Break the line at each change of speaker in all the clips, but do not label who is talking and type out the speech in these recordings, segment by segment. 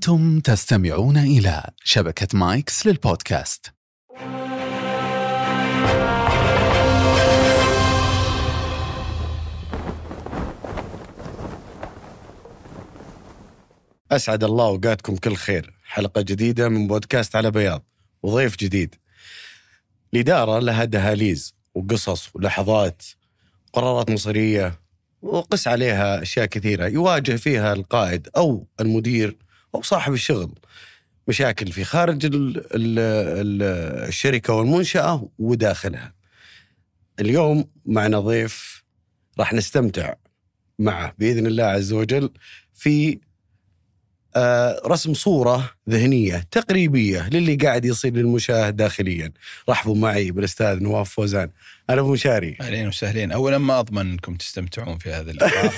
أنتم تستمعون إلى شبكة مايكس للبودكاست.
أسعد الله أوقاتكم كل خير. حلقة جديدة من بودكاست على بياض وضيف جديد. الإدارة لها دهاليز وقصص ولحظات قرارات مصيرية وقس عليها أشياء كثيرة. يواجه فيها القائد أو المدير أو صاحب الشغل. مشاكل في خارج ال ال ال الشركة والمنشأة وداخلها. اليوم معنا ضيف راح نستمتع معه بإذن الله عز وجل في رسم صورة ذهنية تقريبية للي قاعد يصير للمشاهد داخليا. رحبوا معي بالأستاذ نواف فوزان. أنا أبو مشاري.
أهلين وسهلين. اولا ما أضمن أنكم تستمتعون في هذا اللقاء.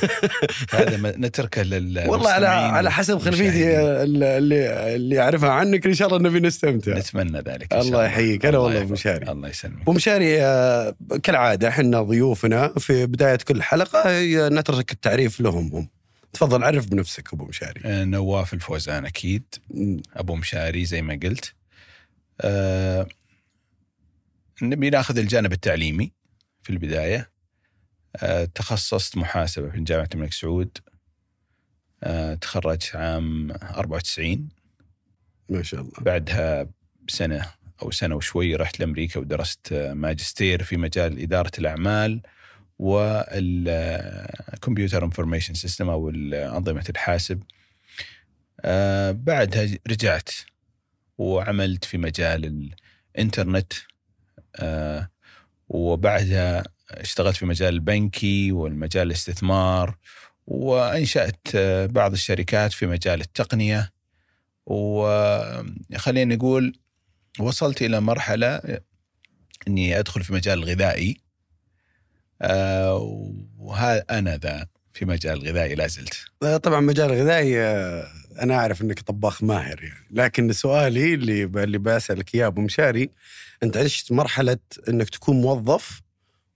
هذا نتركه لل
والله على على حسب خلفيتي اللي اللي أعرفها عنك إن شاء الله نبي نستمتع.
نتمنى ذلك إن شاء
الله يحييك. هلا والله أبو. مشاري.
الله يسلمك.
أبو مشاري آه، كالعادة إحنا ضيوفنا في بداية كل حلقة هي نترك التعريف لهم هم. تفضل عرف بنفسك أبو مشاري.
آه، نواف الفوزان أكيد. أبو مشاري زي ما قلت. آه نبي ناخذ الجانب التعليمي في البداية. آه تخصصت محاسبة في جامعة الملك سعود. آه تخرجت عام 94
ما شاء الله.
بعدها بسنة أو سنة وشوي رحت لأمريكا ودرست ماجستير في مجال إدارة الأعمال. وال computer information system أو أنظمة الحاسب. آه، بعدها رجعت وعملت في مجال الإنترنت. آه، وبعدها اشتغلت في مجال البنكي والمجال الاستثمار وأنشأت آه، بعض الشركات في مجال التقنية. وخلينا نقول وصلت إلى مرحلة إني أدخل في مجال الغذائي. وها أنا ذا في مجال الغذائي لا زلت.
طبعا مجال الغذائي آه، أنا أعرف إنك طباخ ماهر يعني. لكن سؤالي اللي ب- اللي بسالك إياه أبو مشاري أنت عشت مرحلة إنك تكون موظف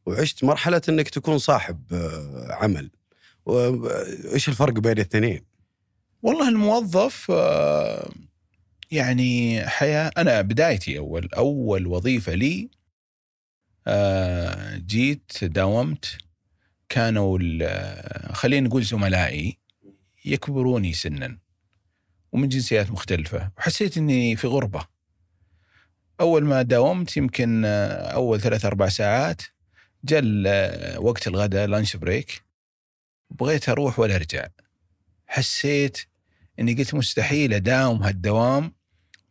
وعشت مرحلة إنك تكون صاحب آه، عمل. وايش الفرق بين الاثنين؟
والله الموظف آه، يعني حياة أنا بدايتي أول أول وظيفة لي جيت داومت كانوا ال- خلينا نقول زملائي يكبروني سنا ومن جنسيات مختلفة وحسيت إني في غربة. أول ما داومت يمكن آه، أول ثلاث أربع ساعات ال- وقت الغداء لانش بريك بغيت أروح ولا أرجع. حسيت إني قلت مستحيل أداوم هالدوام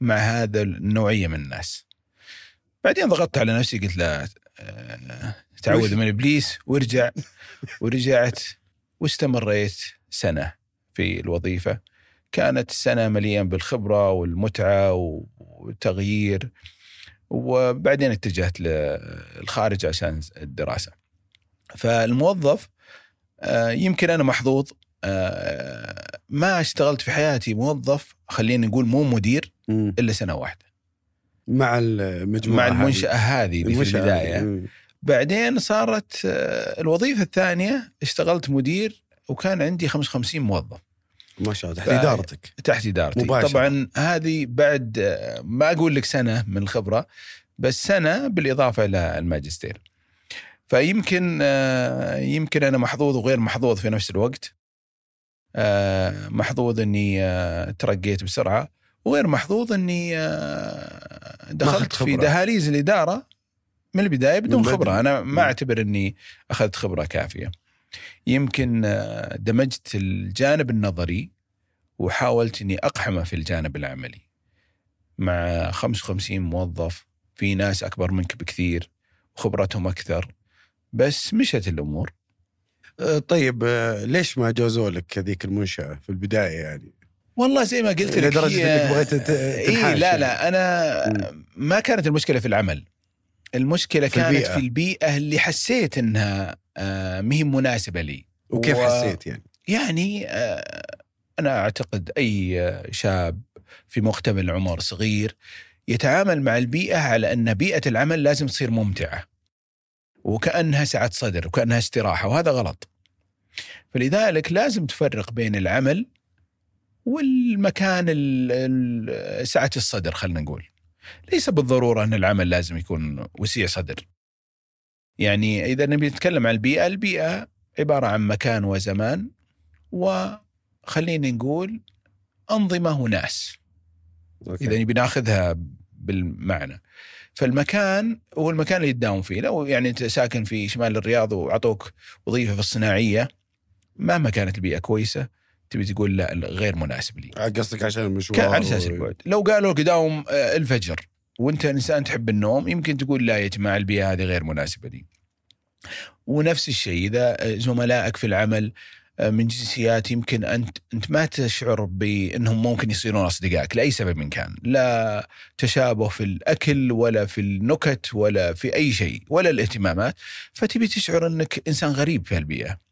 مع هذا النوعية من الناس. بعدين ضغطت على نفسي قلت لا آه، تعوذ من إبليس وارجع ورجعت واستمريت سنة في الوظيفة. كانت السنة مليئه بالخبرة والمتعة والتغيير وبعدين اتجهت للخارج عشان الدراسة. فالموظف آه، يمكن أنا محظوظ آه، ما اشتغلت في حياتي موظف خلينا نقول مو مدير. إلا سنة واحدة
مع المجموعه
مع. المنشأة هذه. في البداية.
مم.
بعدين صارت آه، الوظيفة الثانية اشتغلت مدير وكان عندي 55 موظف.
ما شاء الله تحت إدارتك.
تحت إدارتي.
مباشرة.
طبعا هذه بعد آه، ما أقول لك سنة من الخبرة بس سنة بالإضافة إلى الماجستير. فيمكن آه، يمكن أنا محظوظ وغير محظوظ في نفس الوقت. محظوظ إني ترقيت بسرعة. وغير محظوظ إني آه، دخلت. في دهاليز الإدارة من البداية بدون
من.
خبرة
أنا.
ما أعتبر إني أخذت خبرة كافية يمكن آه، دمجت الجانب النظري وحاولت إني أقحمه في الجانب العملي مع 55 موظف في ناس أكبر منك بكثير وخبرتهم أكثر بس مشت الأمور
آه، طيب ليش ما جوزوا لك هذيك المنشأة في البداية يعني؟
والله زي ما قلت لك
لدرجة
هي-
إنك بغيت
إيه
تنحاش
لا. لا أنا ما كانت المشكلة في العمل المشكلة
في
كانت
البيئة.
في البيئة اللي حسيت إنها آه، مهي مناسبة لي
وكيف
و-
حسيت يعني؟
يعني آه، أنا أعتقد أي آه، شاب في مقتبل العمر صغير يتعامل مع البيئة على أن بيئة العمل لازم تصير ممتعة وكأنها سعة صدر وكأنها استراحة وهذا غلط فلذلك لازم تفرق بين العمل والمكان ال- ال- سعه الصدر خلينا نقول. ليس بالضرورة أن العمل لازم يكون وسيع صدر. يعني إذا نبي نتكلم عن البيئة البيئة عبارة عن مكان وزمان وخلينا نقول أنظمة وناس.
أوكي.
إذا نبي ناخذها بالمعنى. فالمكان هو المكان اللي تداوم فيه. لو يعني أنت ساكن في شمال الرياض وأعطوك وظيفة في الصناعية مهما كانت البيئة؟ كويسة. تبي تقول لا غير مناسب لي.
قصدك عشان المشوار
على
أساس
البعد لو قالوا لك داوم آه، الفجر وأنت إنسان تحب النوم يمكن تقول لا يا جماعة البيئة هذه غير مناسبة لي. ونفس الشيء إذا آه، زملائك في العمل آه، من جنسيات يمكن أنت أنت ما تشعر بأنهم ممكن يصيرون أصدقائك لأي سبب من كان، لا تشابه في الأكل ولا في النكت ولا في أي شيء ولا الإهتمامات، فتبي تشعر إنك إنسان غريب في البيئه.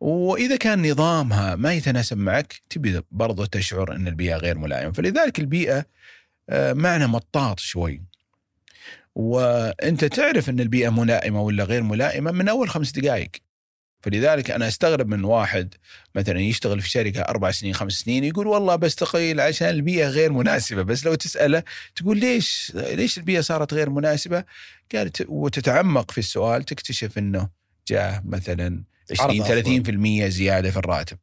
وإذا كان نظامها ما يتناسب معك تبي برضو تشعر إن البيئة غير ملائمه، فلذلك البيئة آه، معنى مطاط شوي. وأنت تعرف إن البيئة ملائمة ولا غير ملائمة من أول خمس دقائق. فلذلك أنا أستغرب من واحد مثلا يشتغل في شركة أربع سنين خمس سنين يقول والله بستقيل عشان البيئة غير مناسبة بس لو تسأله تقول ليش ليش البيئة صارت غير مناسبة؟ قال ت- وتتعمق في السؤال تكتشف إنه جاء مثلا 20
عرض أفضل.
30% زيادة في الراتب.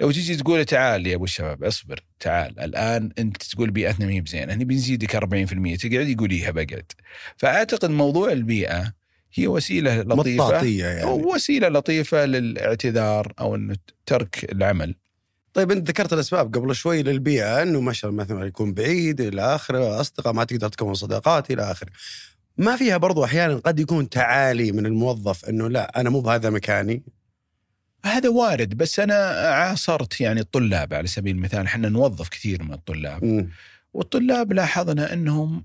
لو تجي تقول تعال يا أبو الشباب اصبر تعال الآن أنت تقول بيئتنا ما هي بزينة هني بنزيدك 40% تقعد يقول إيها بقعد. فأعتقد موضوع البيئة هي وسيلة لطيفة
مطاطية يعني
وسيلة لطيفة للاعتذار أو إنه ترك العمل
طيب أنت ذكرت الأسباب قبل شوي للبيئة إنه مثلا مثلا يكون بعيد إلى آخره أصدقاء ما تقدر تكون صداقات إلى آخره ما فيها برضو أحيانا قد يكون تعالي من الموظف إنه لا أنا مو بهذا مكاني.
هذا وارد بس أنا عاصرت يعني الطلاب على سبيل المثال إحنا نوظف كثير من الطلاب.
مم.
والطلاب لاحظنا إنهم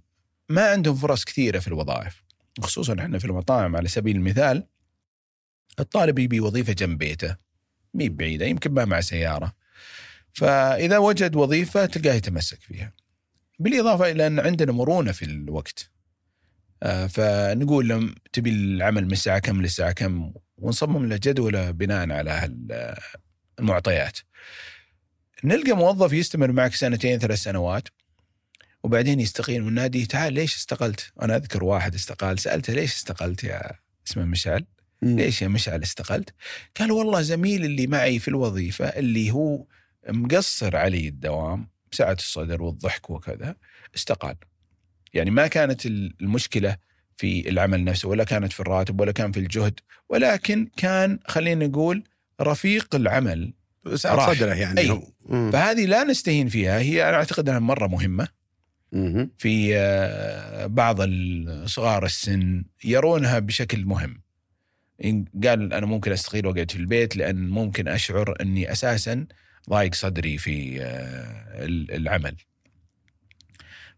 ما عندهم فرص كثيرة في الوظائف خصوصا إحنا في المطاعم على سبيل المثال. الطالب يبي وظيفة جنب بيته مي بعيدة يمكن ما مع سيارة. فإذا وجد وظيفة تلقاه يتمسك فيها. بالإضافة إلى أن عندنا مرونة في الوقت. فنقول لهم تبي العمل من الساعة كم للساعة كم ونصمم له جدولة بناء على المعطيات نلقى موظف يستمر معك سنتين ثلاث سنوات وبعدين يستقيل وناديه تعال ليش استقلت؟ أنا أذكر واحد استقال سألته ليش استقلت يا اسمه مشعل؟ ليش يا مشعل استقلت؟ قال والله زميل اللي معي في الوظيفة اللي هو مقصر علي الدوام سعة الصدر والضحك وكذا استقال. يعني ما كانت المشكلة في العمل نفسه ولا كانت في الراتب ولا كان في الجهد ولكن كان خلينا نقول رفيق العمل راح.
صدره يعني
أي.
مم.
فهذه لا نستهين فيها هي أنا أعتقد أنها مرة مهمة
مم.
في آه، بعض صغار السن يرونها بشكل مهم قال أنا ممكن أستقيل وأقعد في البيت لأن ممكن أشعر أني أساسا ضايق صدري في آه، ال- العمل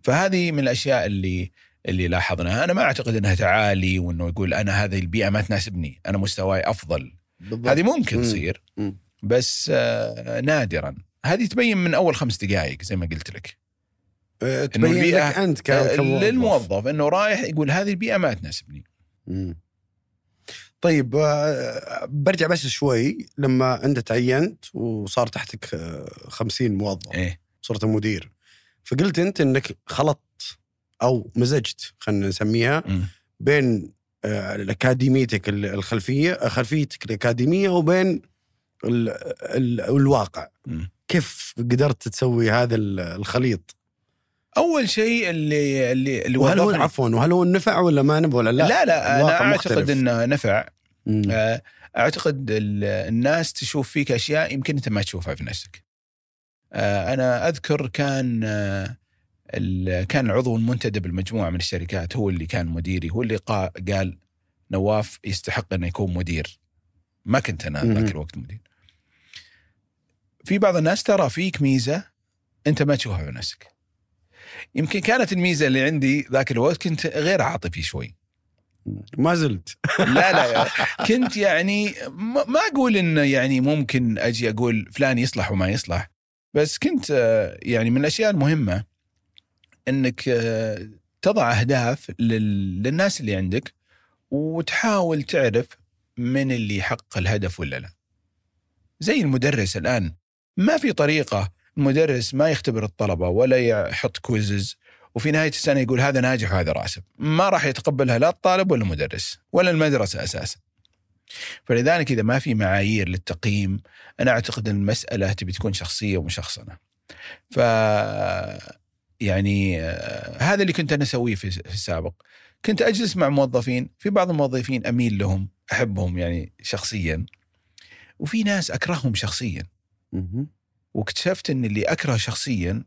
فهذه من الأشياء اللي اللي لاحظناها أنا ما أعتقد إنها تعالي وإنه يقول أنا هذه البيئة ما تناسبني أنا مستواي أفضل
بالضبط.
هذه ممكن
مم.
تصير. بس آه، نادرا هذه تبين من أول خمس دقائق زي ما قلت لك
آه، تبين لك
البيئة-
أنت ك-
آه،
كموظف
للموظف إنه رايح يقول هذه البيئة ما تناسبني
مم. طيب آه، برجع بس شوي لما أنت تعينت وصار تحتك 50 موظف
إيه
صرت مدير فقلت أنت إنك خلطت أو مزجت خلينا نسميها. بين آه، الأكاديميتك ال- الخلفية خلفيتك الأكاديمية وبين ال ال الواقع. كيف قدرت تسوي هذا ال- الخليط
أول شيء اللي اللي اللي
وهل هو عفوا وهل هو نفع ولا ما نفع ولا لا
لا لا
أنا
أعتقد
مختلف.
إنه نفع
مم.
آه، أعتقد ال- الناس تشوف فيك أشياء يمكن أنت ما تشوفها في نفسك. آه، أنا أذكر كان آه، كان عضو المنتدب المجموعة من الشركات هو اللي كان مديري هو اللي قا- قال نواف يستحق إنه يكون مدير. ما كنت
أنا.
ذاك الوقت مدير. في بعض الناس ترى فيك ميزه أنت ما تشوفها في نفسك. يمكن كانت الميزة اللي عندي ذاك الوقت كنت غير عاطفي شوي.
ما زلت
لا لا كنت يعني ما ما أقول إنه يعني ممكن أجي أقول فلان يصلح وما يصلح بس كنت آه، يعني من الأشياء المهمة إنك آه، تضع أهداف لل- للناس اللي عندك وتحاول تعرف من اللي يحقق الهدف ولا لا. زي المدرس الآن. ما في طريقة المدرس ما يختبر الطلبة ولا يحط كويزز وفي نهاية السنة يقول هذا ناجح وهذا راسب. ما راح يتقبلها لا الطالب ولا المدرس ولا المدرسة أساسا. فلذلك إذا ما في معايير للتقييم أنا أعتقد إن المسألة تبي تكون شخصية ومشخصنه ف يعني آه، هذا اللي كنت أنا أسويه في السابق. كنت أجلس مع موظفين في بعض الموظفين أميل لهم أحبهم يعني شخصيا. وفي ناس أكرههم شخصيا. واكتشفت إن اللي أكره شخصيا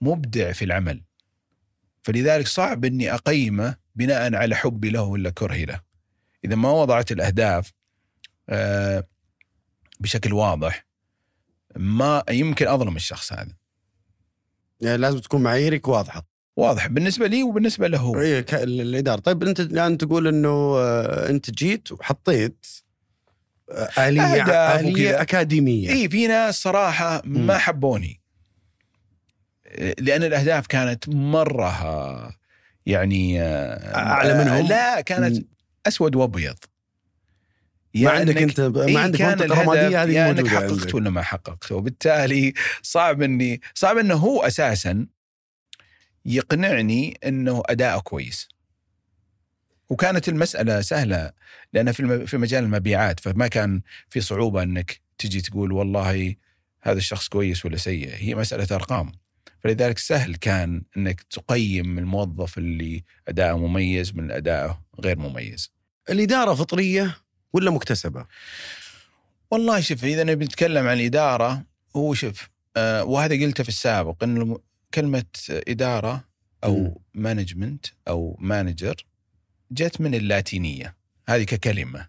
مبدع في العمل. فلذلك صعب إني أقيمه بناء على حبي له ولا كرهي له. إذا ما وضعت الأهداف آه، بشكل واضح ما يمكن أظلم الشخص هذا
يعني لازم تكون معاييرك واضحة
واضح بالنسبة لي وبالنسبة له هو
اي الإدارة طيب أنت الآن تقول إنه آه، أنت جيت وحطيت آه،
آلية
اليه. أكاديمية
اي في ناس صراحة ما
مم.
حبوني لأن الأهداف كانت مرة يعني
أعلى منهم؟
لا كانت. أسود وأبيض.
ما عندك
إنك-
أنت
إيه
ما عندك
كان منطقة
رمادية؟ هذه
يا انك حققت
عندك.
ولا ما حققت؟ وبالتالي صعب اني صعب إنه هو أساسا يقنعني إنه أداءه كويس. وكانت المسألة سهلة لأن في في مجال المبيعات فما كان في صعوبة إنك تجي تقول والله هذا الشخص كويس ولا سيء. هي مسألة أرقام. فلذلك سهل كان إنك تقيم الموظف اللي أداءه مميز من أداءه غير مميز.
الإدارة فطرية ولا مكتسبة؟
والله شوف إذا نبي نتكلم عن الإدارة هو شوف آه وهذا قلته في السابق الم- كلمة إدارة
مم.
أو management أو manager جت من اللاتينية هذه ككلمة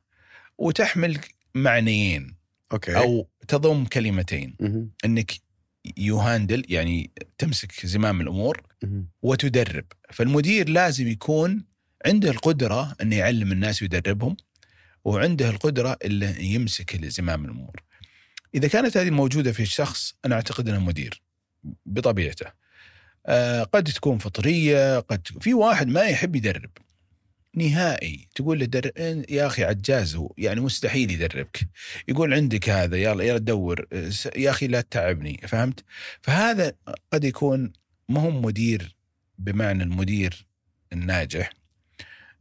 وتحمل معنيين
أوكي
أو تضم كلمتين
مهم.
إنك ي handle يعني تمسك زمام الأمور
مهم.
وتدرب فالمدير لازم يكون عنده القدرة أنه يعلم الناس ويدربهم وعنده القدرة اللي يمسك زمام الأمور. إذا كانت هذه موجودة في الشخص أنا أعتقد أنه مدير بطبيعته. آه قد تكون فطرية قد في واحد ما يحب يدرب. نهائي تقول له در... يا أخي عجاز يعني مستحيل يدربك. يقول عندك هذا يلا يلا دور يا أخي لا تتعبني. فهمت؟ فهذا قد يكون ما هو مدير بمعنى المدير الناجح.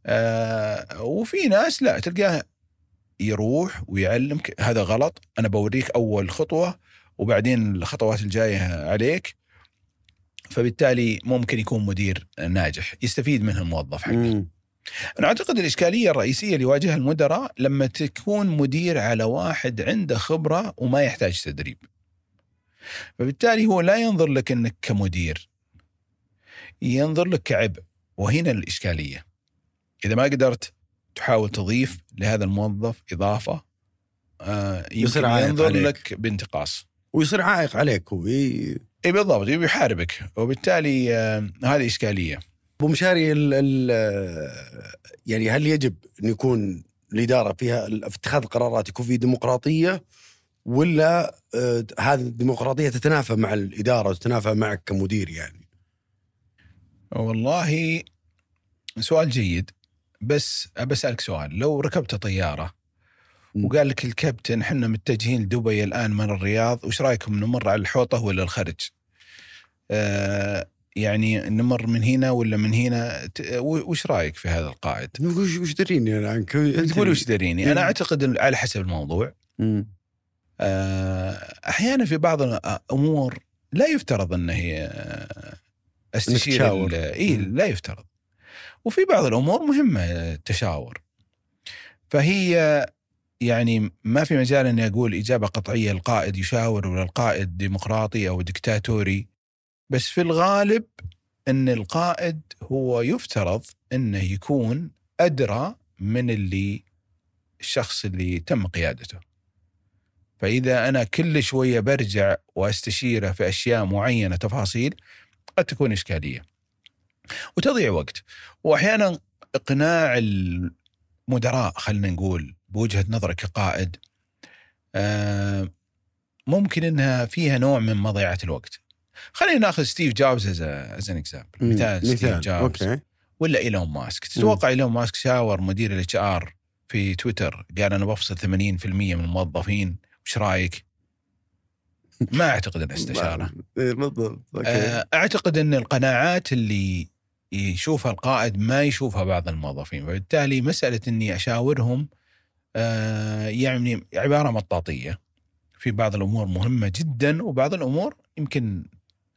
آه وفي ناس لا تلقاه يروح ويعلمك هذا غلط أنا بوريك أول خطوة وبعدين الخطوات الجاية عليك فبالتالي ممكن يكون مدير ناجح يستفيد منه الموظف حقه
مم.
أنا أعتقد الإشكالية الرئيسية اللي يواجهها المدراء لما تكون مدير على واحد عنده خبرة وما يحتاج تدريب. فبالتالي هو لا ينظر لك إنك كمدير. ينظر لك كعبء وهنا الإشكالية. إذا ما قدرت تحاول تضيف لهذا الموظف إضافة آه
يصير عائق
ينظر
عليك.
لك بانتقاص.
ويصير عائق عليك هو ي-
إي بالضبط يبي يحاربك وبالتالي آه هذه إشكالية.
أبو مشاري ال ال يعني هل يجب أن يكون الإدارة فيها في اتخاذ القرارات يكون في ديمقراطية ولا آه، هذه الديمقراطية تتنافى مع الإدارة وتتنافى معك كمدير يعني؟
والله سؤال جيد بس بسألك سؤال. لو ركبت طيارة
مم.
وقال لك الكابتن إحنا متجهين لدبي الآن من الرياض وش رأيكم نمر على الحوطة ولا الخرج؟ آه يعني نمر من هنا ولا من هنا؟ وش رأيك في هذا القائد؟
وش وش دريني أنا؟ عنك؟
تقول وش دريني أعتقد إن على حسب الموضوع. آه أحيانا في بعض الأمور لا يفترض أن هي آه، استشير اي. لا يفترض. وفي بعض الأمور مهمة التشاور. فهي يعني ما في مجال إني أقول إجابة قطعية القائد يشاور ولا القائد ديمقراطي أو دكتاتوري بس في الغالب إن القائد هو يفترض إنه يكون أدرى من اللي الشخص اللي تم قيادته. فإذا أنا كل شوية برجع وأستشيره في أشياء معينة تفاصيل قد تكون إشكالية. وتضيع وقت. وأحيانا إقناع المدراء خلينا نقول بوجهة نظرك كقائد آه، ممكن إنها فيها نوع من مضيعة الوقت. خلينا ناخذ ستيف جوبز as an
example.
مثال ستيف جوبز
أوكي.
ولا إيلون ماسك. تتوقع إيلون ماسك شاور مدير ال HR في تويتر قال أنا بفصل 80% من الموظفين وش رأيك؟ ما أعتقد إنه استشارة.
إيه، بالضبط
آه، أعتقد إن القناعات اللي يشوفها القائد ما يشوفها بعض الموظفين فبالتالي مسألة إني أشاورهم آه، يعني عبارة مطاطية. في بعض الأمور مهمة جدا وبعض الأمور يمكن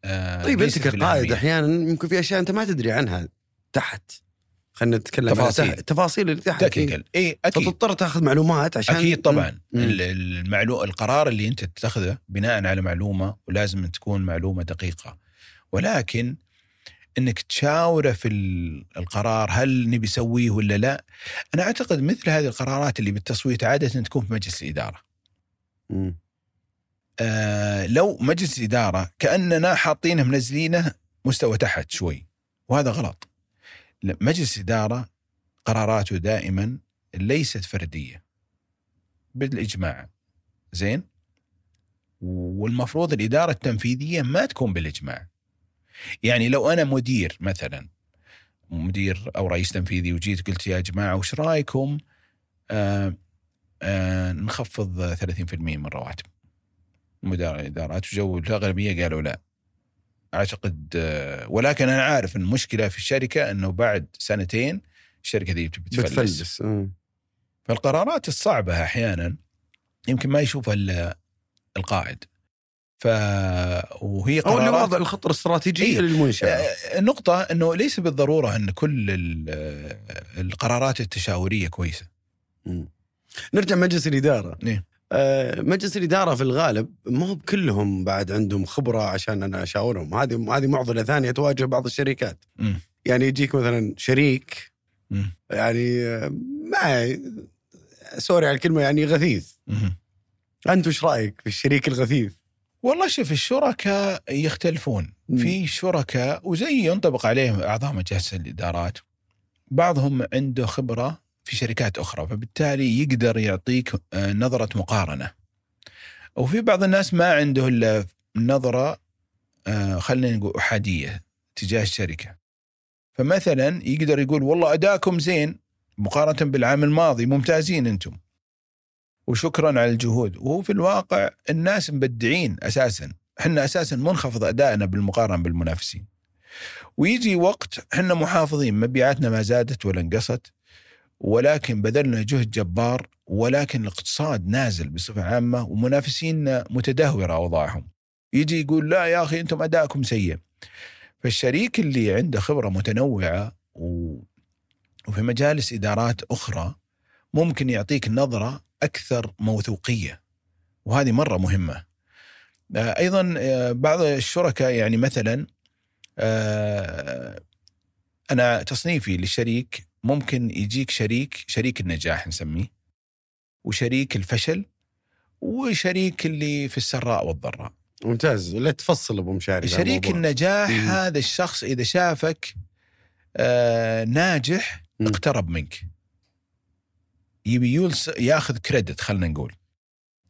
آه،
طيب
أنت
كقائد. أحيانا يمكن في أشياء أنت ما تدري عنها تحت. خلينا نتكلم
تفاصيل.
التفاصيل اللي تحت
تكنيكال اي أكيد.
فتضطر تأخذ معلومات عشان
أكيد طبعا. المعلو... القرار اللي أنت تتخذه بناء على معلومة ولازم تكون معلومة دقيقة. ولكن إنك تشاوره في ال- القرار هل نبي نسويه ولا لا. أنا أعتقد مثل هذه القرارات اللي بالتصويت عادة تكون في مجلس
الإدارة.
آه لو مجلس الإدارة كأننا حاطينه منزلينه مستوى تحت شوي وهذا غلط. مجلس الإدارة قراراته دائما ليست فردية. بالإجماع. زين؟ والمفروض الإدارة التنفيذية ما تكون بالإجماع. يعني لو أنا مدير مثلا مدير أو رئيس تنفيذي وجيت قلت يا جماعة وش رأيكم؟ آه آه نخفض 30% من رواتب. مدراء الادارات وجو الأغلبية قالوا لا. أعتقد آه، ولكن أنا عارف إن المشكلة في الشركة إنه بعد سنتين الشركة ذي بتفلس.
بتفلس مم.
فالقرارات الصعبة أحيانا يمكن ما يشوفها إلا القائد. ف وهي
أو اللي
قرارات
وضع الخطه الاستراتيجية
إيه.
للمنشاه
آه، النقطة أنه ليس بالضرورة أن كل آه، القرارات التشاورية كويسة
مم. نرجع مجلس الإدارة
إيه.
آه مجلس الإدارة في الغالب ما هو بكلهم بعد عندهم خبرة عشان أنا أشاورهم هذه هذه معضلة ثانية تواجه بعض الشركات
مم.
يعني يجيك مثلا شريك
مم.
يعني آه، ما سوري على الكلمة يعني غثيث. أنت وش رأيك في الشريك الغثيث؟
والله شوف الشركاء يختلفون.
مم.
في شركاء وزي ينطبق عليهم أعضاء مجالس الإدارات بعضهم عنده خبرة في شركات أخرى فبالتالي يقدر يعطيك آه، نظرة مقارنة. وفي بعض الناس ما عنده إلا نظرة آه، خلينا نقول أحادية تجاه الشركة. فمثلا يقدر يقول والله أداكم زين مقارنة بالعام الماضي ممتازين أنتم. وشكرا على الجهود. وهو في الواقع الناس مبدعين أساسا. إحنا أساسا منخفض أدائنا بالمقارنة بالمنافسين. ويجي وقت إحنا محافظين. مبيعاتنا ما زادت ولا انقصت ولكن بذلنا جهد جبار ولكن الاقتصاد نازل بصفة عامة ومنافسينا متدهورة أوضاعهم. يجي يقول لا يا أخي أنتم أدائكم سيء. فالشريك اللي عنده خبرة متنوعة و... وفي مجالس إدارات أخرى ممكن يعطيك نظرة أكثر موثوقية وهذه مرة مهمة آه، أيضا آه، بعض الشركاء يعني مثلا آه، أنا تصنيفي للشريك ممكن يجيك شريك شريك النجاح نسميه وشريك الفشل وشريك اللي في السراء والضراء
ممتاز لا تفصل أبو مشاري
شريك. النجاح
مم.
هذا الشخص إذا شافك آه، ناجح
مم.
اقترب منك يبي يلس ياخذ كريدت خلينا نقول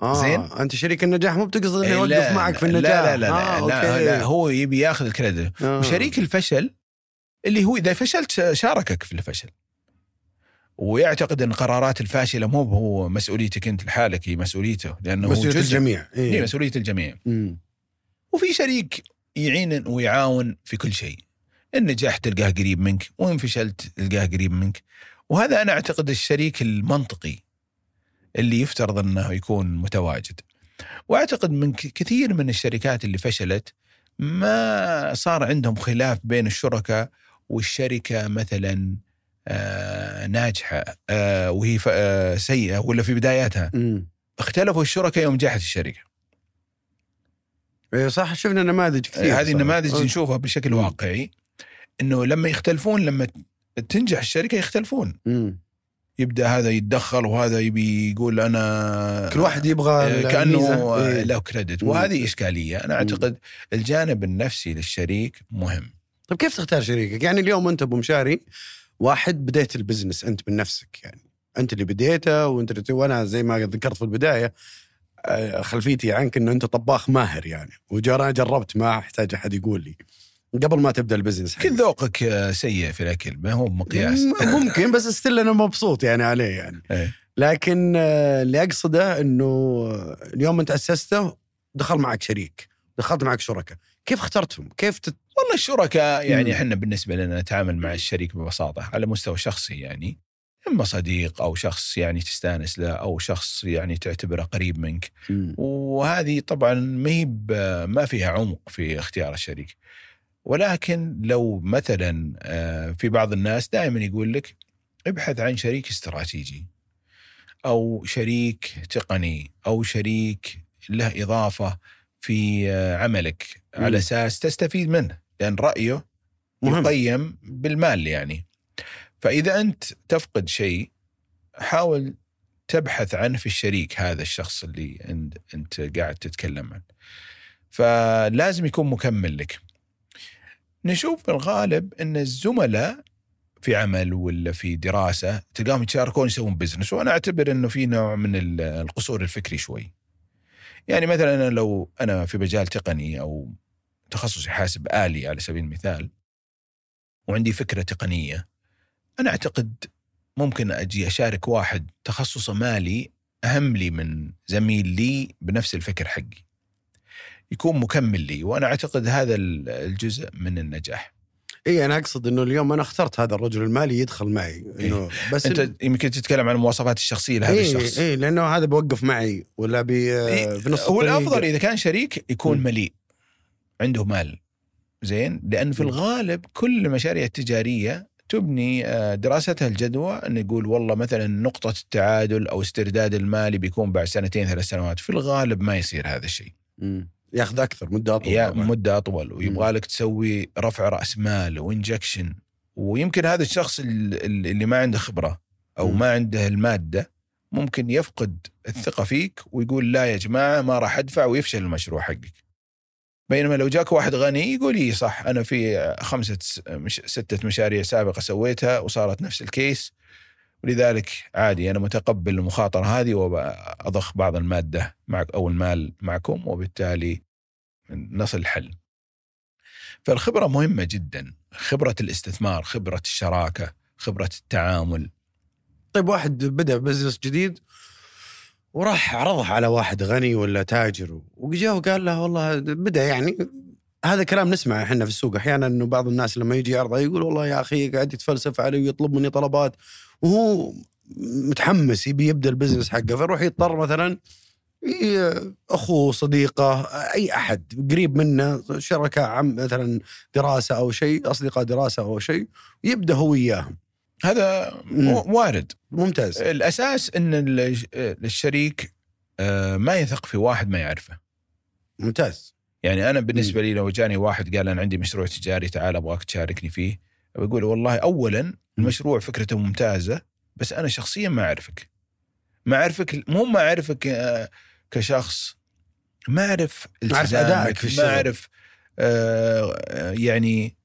آه
زين.
أنت شريك النجاح مو بتقصد إنه
إيه،
يوقف
لا،
معك في
لا،
النجاح
لا لا لا,
آه
لا,
أوكي.
لا هو يبي ياخذ الكريدت
آه.
وشريك الفشل اللي هو إذا فشلت شاركك في الفشل ويعتقد إن القرارات الفاشلة مو هو مسؤوليتك أنت لحالك هي مسؤوليته لأنه هو مسؤولية
الجميع
هي
إيه.
مسؤولية الجميع
مم.
وفي شريك يعين ويعاون في كل شيء النجاح تلقاه قريب منك وإن فشلت تلقاه قريب منك وهذا أنا أعتقد الشريك المنطقي اللي يفترض أنه يكون متواجد وأعتقد من كثير من الشركات اللي فشلت ما صار عندهم خلاف بين الشركاء والشركة مثلا آه، ناجحة آه، وهي آه، سيئة ولا في بداياتها. اختلفوا الشركاء يوم نجحت الشركة
إيه صح شفنا نماذج كثير
هذه. النماذج. نشوفها بشكل. واقعي إنه لما يختلفون لما تنجح الشركة يختلفون
مم.
يبدأ هذا يتدخل وهذا يبي يقول أنا
كل واحد يبغى
آه،
كأنه.
آه،
إيه.
له كريدت. وهذه إشكالية أنا أعتقد الجانب النفسي للشريك مهم
طيب كيف تختار شريكك؟ يعني اليوم أنت أبو مشاري واحد بديت البزنس أنت من نفسك يعني أنت اللي بديته وأنت اللي وأنا زي ما ذكرت في البداية آه، خلفيتي عنك إنه أنت طباخ ماهر يعني وجرى جربت ما أحتاج أحد يقول لي قبل ما تبدأ ال business
يمكن ذوقك آه، سيء في الأكل ما هو مقياس.
ممكن بس still أنا مبسوط يعني عليه يعني.
إيه.
لكن آه، اللي أقصده إنه اليوم أنت أسسته دخل معك شريك دخلت معك شركاء كيف اخترتهم؟ كيف تت...
والله الشركاء
مم.
يعني إحنا بالنسبة لنا نتعامل مع الشريك ببساطة على مستوى شخصي يعني. إما صديق أو شخص يعني تستأنس له أو شخص يعني تعتبره قريب منك. وهذه طبعا ما ما فيها عمق في اختيار الشريك. ولكن لو مثلا آه، في بعض الناس دائما يقول لك ابحث عن شريك استراتيجي أو شريك تقني أو شريك له إضافة في آه، عملك. على أساس تستفيد منه لأن رأيه
مهم.
يقيم بالمال يعني. فإذا أنت تفقد شيء حاول تبحث عنه في الشريك هذا الشخص اللي أنت قاعد تتكلم عنه. فلازم يكون مكمل لك. نشوف في الغالب إن الزملاء في عمل ولا في دراسة تلقاهم يتشاركون يسوون بزنس وأنا أعتبر إنه في نوع من ال- القصور الفكري شوي. يعني مثلا أنا لو أنا في مجال تقني أو تخصصي حاسب آلي على سبيل المثال وعندي فكرة تقنية أنا أعتقد ممكن أجي أشارك واحد تخصصه مالي أهم لي من زميل لي بنفس الفكر حقي. يكون مكمل لي وأنا أعتقد هذا ال- الجزء من النجاح.
إي أنا أقصد إنه اليوم أنا اخترت هذا الرجل المالي يدخل معي إنه بس
أنت يمكن تتكلم عن المواصفات الشخصية لهذا
إيه
الشخص.
إي لأنه هذا بيوقف معي ولا بي
إيه،
في نص
هو. الأفضل إذا كان شريك يكون
مم.
مليء عنده مال زين لأن في. الغالب كل المشاريع التجارية تبني آه، دراستها الجدوى إن يقول والله مثلا نقطة التعادل أو استرداد المالي بيكون بعد سنتين ثلاث سنوات في الغالب ما يصير هذا الشيء
مم. ياخذ أكثر مدة أطول
يا. مدة أطول ويبغى لك تسوي رفع رأس مال وإنجكشن ويمكن هذا الشخص ال- ال- اللي ما عنده خبرة
أو.
ما عنده المادة ممكن يفقد الثقة فيك ويقول لا يا جماعة ما راح أدفع ويفشل المشروع حقك. بينما لو جاك واحد غني يقول اي صح أنا في خمسة س- مش ستة مشاريع سابقة سويتها وصارت نفس ال case ولذلك عادي أنا متقبل المخاطرة هذه وأضخ بعض المادة معك أو المال معكم وبالتالي نصل حل. فالخبرة مهمة جدا، خبرة الاستثمار، خبرة الشراكة، خبرة التعامل،
طيب واحد بدأ business جديد وراح عرضها على واحد غني ولا تاجر وجاء وقال له والله بدأ يعني هذا كلام نسمعه إحنا في السوق أحيانا إنه بعض الناس لما يجي يعرضه يقول والله يا أخي قاعد يتفلسف علي ويطلب مني طلبات وهو متحمس يبي يبدأ البزنس حقه فيروح يضطر مثلا أخوه صديقه أي أحد قريب منه شركاء عم مثلا دراسة أو شيء أصدقاء دراسة أو شيء يبدأ هو وياهم
هذا. وارد.
ممتاز
الأساس إن ال- الشريك آه، ما يثق في واحد ما يعرفه.
ممتاز
يعني أنا بالنسبة لي لو جاني واحد قال أنا عندي مشروع تجاري تعال أبغاك تشاركني فيه بقول والله اولا المشروع فكرته ممتازة بس أنا شخصيا ما أعرفك ما أعرفك مو ما أعرفك آه، كشخص ما
أعرف
التزامك،
أدائك في الشغل.
ما أعرف آه، آه، يعني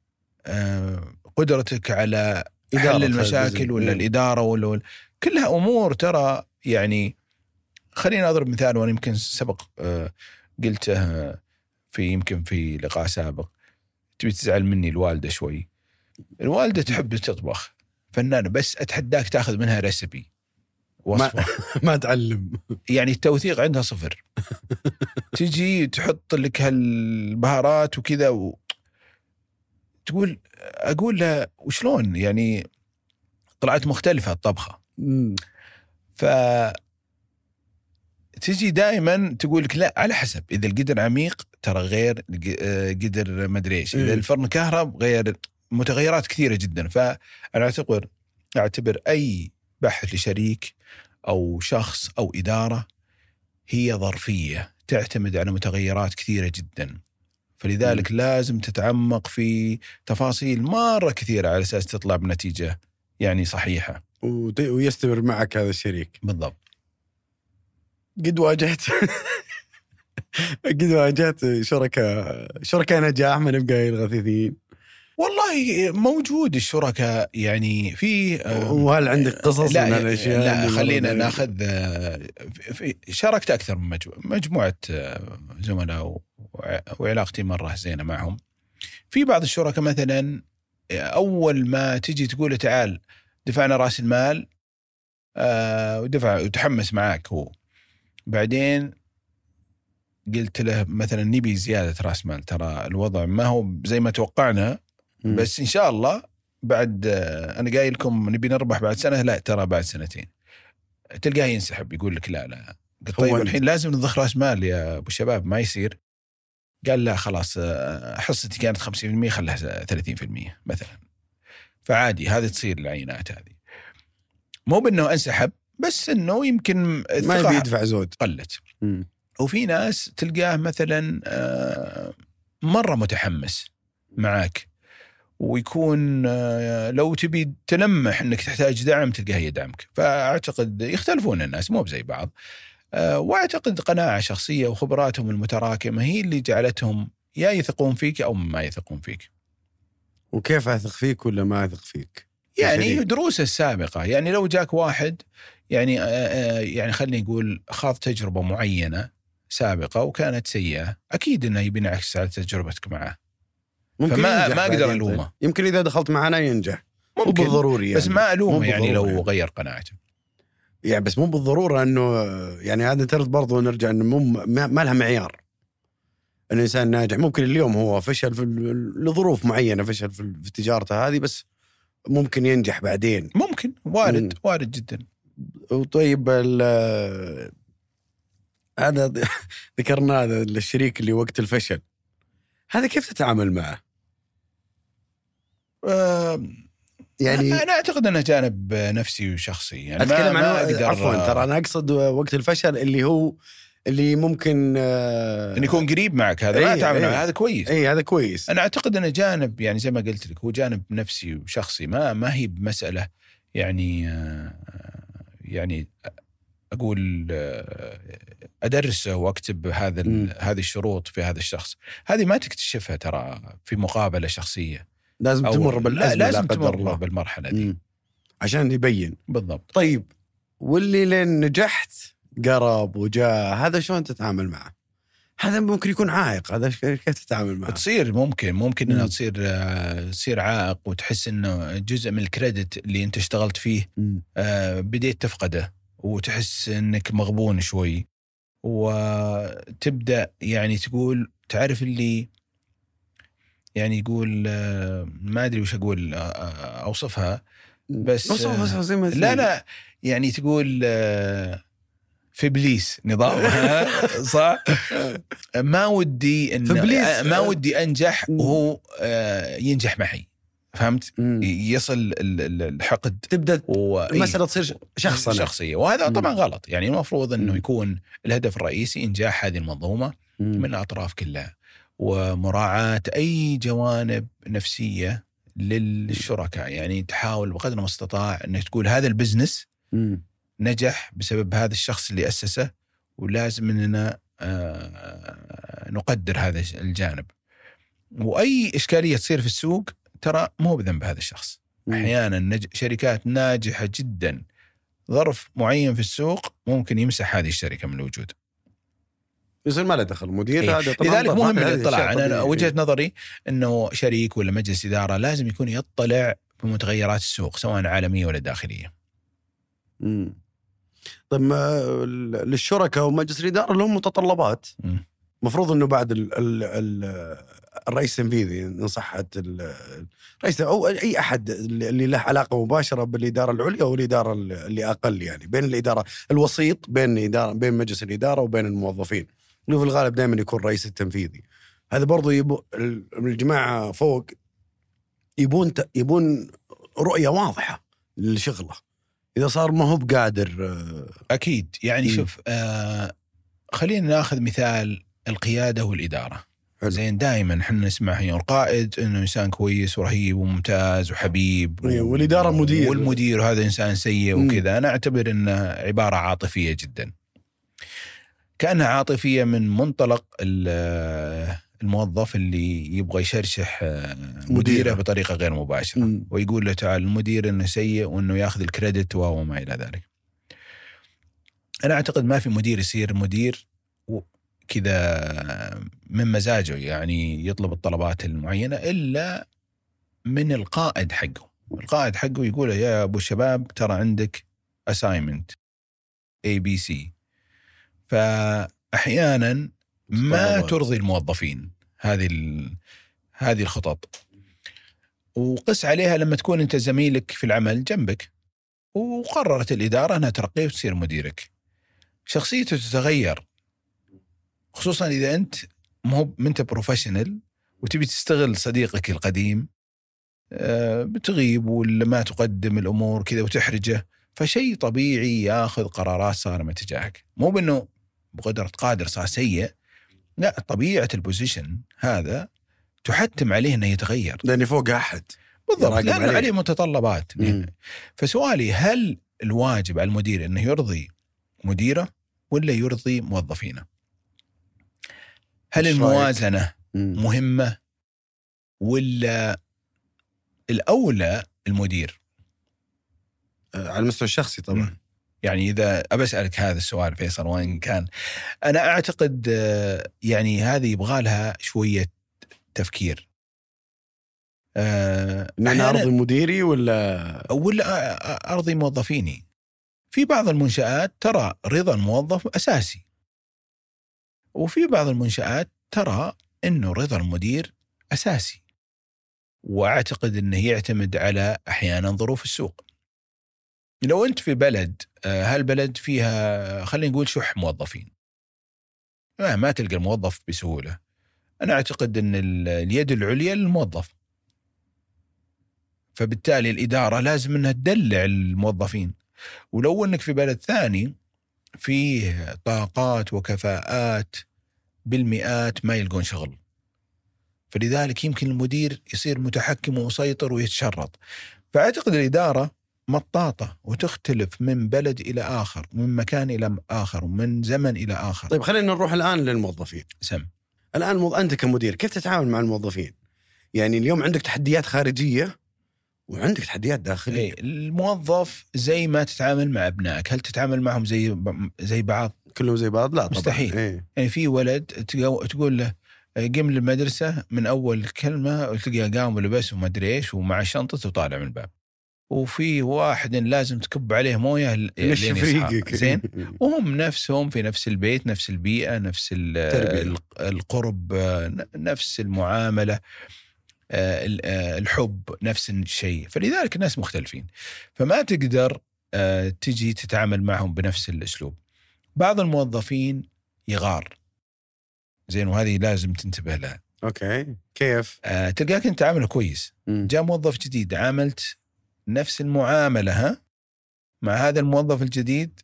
آه، قدرتك على حل المشاكل. ولا
مم.
الإدارة ولا ولا- كلها أمور ترى يعني خليني أضرب مثال وأنا يمكن سبق آه، قلته في يمكن في لقاء سابق تبي تزعل مني الوالدة شوي الوالدة تحب تطبخ فنانه بس أتحداك تأخذ منها ريسبي وصفة.
ما تعلم.
يعني التوثيق عندها صفر. تجي تحط لك هالبهارات وكذا و... تقول أقول لها وشلون؟ يعني طلعت مختلفة
الطبخة.
ف تجي دائما تقول لك لا على حسب. إذا القدر عميق ترى غير آه، قدر مدري إيش.
إذا.
الفرن كهرب غير متغيرات كثيرة جدا. فأنا اعتبر أعتبر أي بحث لشريك أو شخص أو إدارة هي ظرفية تعتمد على متغيرات كثيرة جدا. فلذلك لازم تتعمق في تفاصيل مرة كثيرة على أساس تطلع بنتيجة يعني
صحيحة. ويستمر معك هذا الشريك.
بالضبط.
قد واجهت. قد واجهت شركاء شركاء نجاح من ابقى الغثيثين.
والله موجود الشركاء يعني في آه،
وهل عندك قصص
لا
من هالأشياء
لا خلينا ناخذ آه، في شاركت أكثر من مجموعة آه، زملاء وعلاقتي مرة زينة معهم. في بعض الشركاء مثلا آه، أول ما تجي تقول تعال دفعنا رأس المال آه، ودفع وتحمس معاك هو. بعدين قلت له مثلا نبي زيادة رأس مال ترى الوضع ما هو زي ما توقعنا.
مم.
بس إن شاء الله بعد آه، أنا قايل لكم نبي نربح بعد سنة لا ترى بعد سنتين. تلقاه ينسحب يقول لك لا لا. قلت طيب. الحين لازم نضخ رأس مال يا أبو شباب ما يصير. قال لا خلاص آه، حصتي كانت 50% خلها 30% مثلا. فعادي هذه تصير العينات هذه. مو بأنه انسحب بس إنه يمكن
ما يبي يدفع زود.
قلت.
مم.
وفي ناس تلقاه مثلا آه، مرة متحمس معك ويكون آه، لو تبي تلمح إنك تحتاج دعم تلقاه يدعمك فأعتقد يختلفون الناس مو بزي بعض. آه، وأعتقد قناعة شخصية وخبراتهم المتراكمة هي اللي جعلتهم يا يثقون فيك أو ما يثقون فيك.
وكيف أثق فيك ولا ما أثق فيك؟
يعني. دروسه السابقة. يعني لو جاك واحد يعني آه، يعني خليني نقول خاض تجربة معينة سابقة وكانت سيئة أكيد إنه يبي ينعكس على تجربتك معه.
ممكن
فما-
ينجح
ما أقدر
بعدين.
ألومه.
يمكن إذا دخلت معنا ينجح. مو
ممكن.
بالضروري يعني
بس ما الومه
مو
يعني لو غير قناعته.
يعني بس مو بالضرورة إنه يعني هذا ترد برضو نرجع إنه مو ما لها معيار. الانسان ناجح. ممكن اليوم هو فشل في لظروف معينة فشل في تجارته هذه بس ممكن ينجح بعدين.
ممكن. وارد
مم.
وارد جدا.
وطيب ال- هذا ذكرنا هذا الشريك اللي وقت الفشل. هذا كيف تتعامل معه؟ يعني
أنا أعتقد أنه جانب نفسي وشخصي. يعني ما,
أتكلم
ما
عن عفوا ترى أنا أقصد وقت الفشل اللي هو اللي ممكن آه،
إن يكون قريب معك هذا ما
إيه،
أتعامل
إيه.
معه هذا كويس.
اي هذا كويس.
أنا أعتقد أنه جانب يعني زي ما قلت لك هو جانب نفسي وشخصي ما ما هي بمسألة يعني آه، يعني أقول آه، أدرسه وأكتب هذا. هذه الشروط في هذا الشخص. هذه ما تكتشفها ترى في مقابلة شخصية.
لازم تمر
لا
بالأزمة لا
لازم
قدر
تمر
الله
بالمرحلة دي
مم. عشان يبين
بالضبط
طيب واللي لين نجحت قرب وجاء هذا شلون تتعامل معه؟ هذا ممكن يكون عائق هذا كيف تتعامل معه؟
تصير ممكن ممكن
إنها.
تصير آه، تصير عائق وتحس إنه جزء من الكريدت اللي أنت اشتغلت فيه. آه، بديت تفقده وتحس إنك مغبون شوي وتبدأ يعني تقول تعرف اللي يعني يقول آه، ما أدري وش أقول آه، آه، أوصفها بس-
بس بس زي ما
لا لا يعني تقول في إبليس نظام صح؟ ما ودي
إن.
ما ودي
أنجح.
وهو ينجح معي فهمت؟ يصل ال- ال- الحقد
تبدأ
و إيه،
المساله تصير شخصنه
شخصية وهذا. طبعا غلط يعني المفروض
إنه.
يكون الهدف الرئيسي إنجاح هذه
المنظومة.
من الاطراف كلها ومراعاة أي جوانب نفسية للشركاء يعني تحاول بقدر المستطاع إنك تقول هذا البزنس. نجح بسبب هذا الشخص اللي أسسه ولازم إننا آه، نقدر هذا الجانب وأي إشكالية تصير في السوق ترى مو بذنب هذا الشخص. أحيانا نج... شركات ناجحة جدا ظرف معين في السوق ممكن يمسح هذه الشركة من الوجود
يصير ما له دخل مدير
إيه.
هذا طبعاً
لذلك. مهم الاطلاع
أنا.
وجهة نظري إنه شريك ولا مجلس إدارة لازم يكون يطلع بمتغيرات السوق سواء عالمية ولا داخلية
مم. طيب ما للشركاء ومجلس الإدارة لهم متطلبات. المفروض إنه بعد ال ال ال الرئيس التنفيذي إن صحت ال- الرئيس أو أي أحد اللي له علاقة مباشرة بالإدارة العليا والاداره اللي أقل يعني بين الإدارة الوسيط بين الإدارة بين مجلس الإدارة وبين الموظفين اللي في الغالب دائما يكون الرئيس التنفيذي هذا برضو يبو ال- الجماعة فوق يبون يبون رؤية واضحة لشغله إذا صار ما هو بقادر آه،
أكيد يعني
مم.
شوف آه خلينا نأخذ مثال القيادة والإدارة
حلو.
زين دائما إحنا نسمع هنا القائد إنه إنسان كويس ورهيب وممتاز وحبيب
إيه، والإدارة مدير.
والمدير هذا إنسان سيء. وكذا أنا أعتبر انها عبارة عاطفية جدا كأنها عاطفية من منطلق ال- الموظف اللي يبغى يشرشح آه، مديره
مديره.
بطريقة غير مباشرة
مم.
ويقول له تعال المدير إنه سيء وإنه ياخذ الكريدت وما إلى ذلك. أنا أعتقد ما في مدير يصير مدير كذا من مزاجه يعني يطلب الطلبات المعينة إلا من القائد حقه. القائد حقه يقول له يا أبو الشباب ترى عندك assignment A B C فأحيانا ما. ترضي الموظفين. هذه. هذه الخطط. وقس عليها لما تكون أنت زميلك في العمل جنبك. وقررت الإدارة أنها ترقيه وتصير مديرك. شخصيته تتغير. خصوصا إذا أنت مو أنت professional وتبي تستغل صديقك القديم آه، بتغيب ولا ما تقدم الأمور كذا وتحرجه فشيء طبيعي ياخذ قرارات صارمة تجاهك. مو بأنه بقدرة قادر صار سيء لا طبيعة البوزيشن هذا تحتم عليه إنه يتغير
لاني فوق أحد
بالضبط لأنه
عليه.
عليه متطلبات
مم.
فسؤالي هل الواجب على المدير إنه يرضي مديره ولا يرضي موظفينه؟ هل؟ الموازنة
مم.
مهمة ولا الأولى المدير؟
آه، على المستوى الشخصي طبعا
مم. يعني إذا أبى أسألك هذا السؤال فيصل وين كان. أنا أعتقد آه، يعني هذه يبغى لها شوية تفكير. آه،
أنا
أحياناً-
أرضي مديري ولا؟
ولا أرضي موظفيني. في بعض المنشآت ترى رضا الموظف أساسي. وفي بعض المنشآت ترى إنه رضا المدير أساسي. وأعتقد إنه يعتمد على أحيانا ظروف السوق. لو أنت في بلد آه، هالبلد فيها خلينا نقول شح موظفين؟ ما, ما تلقى الموظف بسهولة. أنا أعتقد إن ال- اليد العليا للموظف. فبالتالي الإدارة لازم إنها تدلع الموظفين. ولو إنك في بلد ثاني فيه طاقات وكفاءات بالمئات ما يلقون شغل. فلذلك يمكن المدير يصير متحكم ومسيطر ويتشرط. فأعتقد الإدارة مطاطة وتختلف من بلد إلى آخر ومن مكان إلى آخر ومن زمن إلى آخر.
طيب خلينا نروح الآن للموظفين.
سم.
الآن مو... أنت كمدير كيف تتعامل مع الموظفين؟ يعني اليوم عندك تحديات خارجية وعندك تحديات داخلية.
إيه، الموظف زي ما تتعامل مع أبنائك. هل تتعامل معهم زي زي بعض؟
كلهم زي بعض؟ لا طبعا.
مستحيل.
إيه.
يعني في ولد تقو- تقول له قم للمدرسة من أول كلمة تلقاه قام ولبس وما أدري إيش ومع شنطته وطالع من الباب. وفي واحد لازم تكب عليه مويه
مش
زين؟ وهم نفسهم في نفس البيت نفس البيئة نفس ال-
تربية.
ال- القرب نفس المعاملة آه، آه، الحب نفس الشيء. فلذلك الناس مختلفين. فما تقدر آه، تجي تتعامل معهم بنفس الأسلوب. بعض الموظفين يغار. زين؟ وهذه لازم تنتبه لها.
أوكي. كيف؟
تلقاك أنت عامله كويس. جاء موظف جديد عاملت نفس المعاملة ها مع هذا الموظف الجديد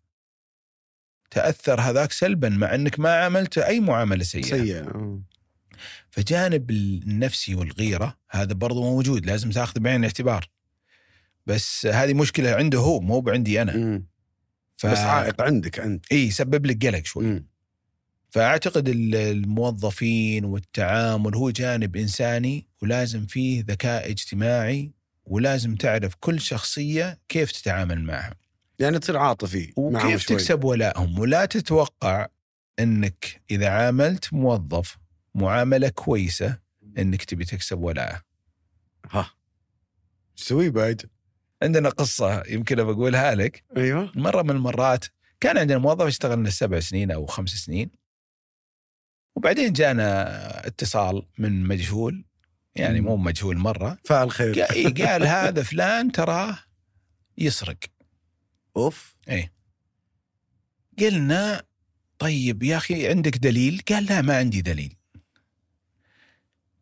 تأثر هذاك سلبا مع إنك ما عملت أي معاملة سيئة
سيء آه.
فجانب النفسي والغيرة هذا برضو موجود لازم تاخذ بعين الاعتبار بس هذه مشكلة عنده هو مو عندي أنا
مم.
ف...
بس عائق عندك أنت
إي يسبب لك قلق شوي
مم.
فأعتقد ال- الموظفين والتعامل هو جانب إنساني ولازم فيه ذكاء اجتماعي ولازم تعرف كل شخصية كيف تتعامل معها
يعني تصير عاطفي
وكيف. تكسب ولائهم ولا تتوقع إنك إذا عاملت موظف معاملة كويسة إنك تبي تكسب ولاءه.
ها تسوي بعد؟
عندنا قصة يمكن بقولها لك
أيوه
مرة من المرات كان عندنا موظف اشتغل لنا سبع سنين أو خمس سنين وبعدين جانا اتصال من مجهول يعني. مو مجهول مرة
فعل خير
قال, إيه قال هذا فلان تراه يسرق
أوف
قلنا طيب يا أخي عندك دليل؟ قال لا ما عندي دليل.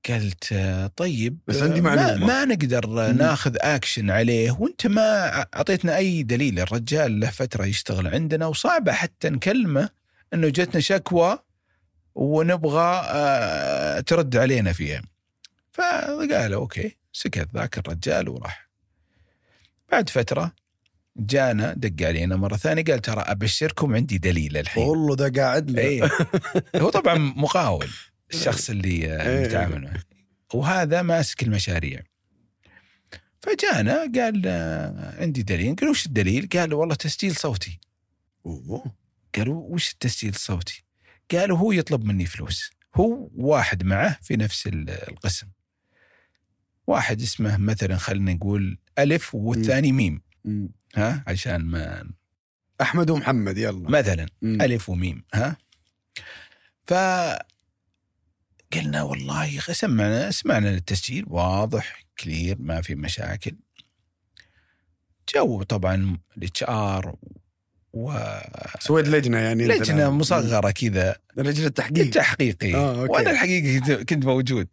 قلت طيب
بس عندي
آه، ما. ما نقدر. ناخذ اكشن عليه وأنت ما أعطيتنا أي دليل الرجال له فترة يشتغل عندنا وصعبة حتى نكلمه إنه جتنا شكوى ونبغى آه، ترد علينا فيها. فقال أوكي سكت ذاك الرجال وراح. بعد فترة جانا دق علينا مرة ثانية قال ترى أبشركم عندي دليل الحين.
والله ده قاعد له
اي هو طبعا مقاول الشخص اللي
إيه.
نتعامل معه وهذا ماسك المشاريع فجانا قال آه، عندي دليل قال وش الدليل؟ قال والله تسجيل صوتي
أوه.
قالوا وش التسجيل الصوتي؟ قالوا هو يطلب مني فلوس هو واحد معه في نفس ال- القسم واحد اسمه مثلا خلينا نقول ألف والثاني ميم
مم.
ها عشان ما
أحمد ومحمد يلا
مثلا
مم.
ألف وميم ها قلنا والله سمعنا سمعنا التسجيل واضح clear ما في مشاكل جو طبعا ال HR و
سويت لجنة يعني لجنة.
مصغرة كذا
لجنة تحقيق
تحقيقي
آه،.
وأنا الحقيقة كنت- موجود.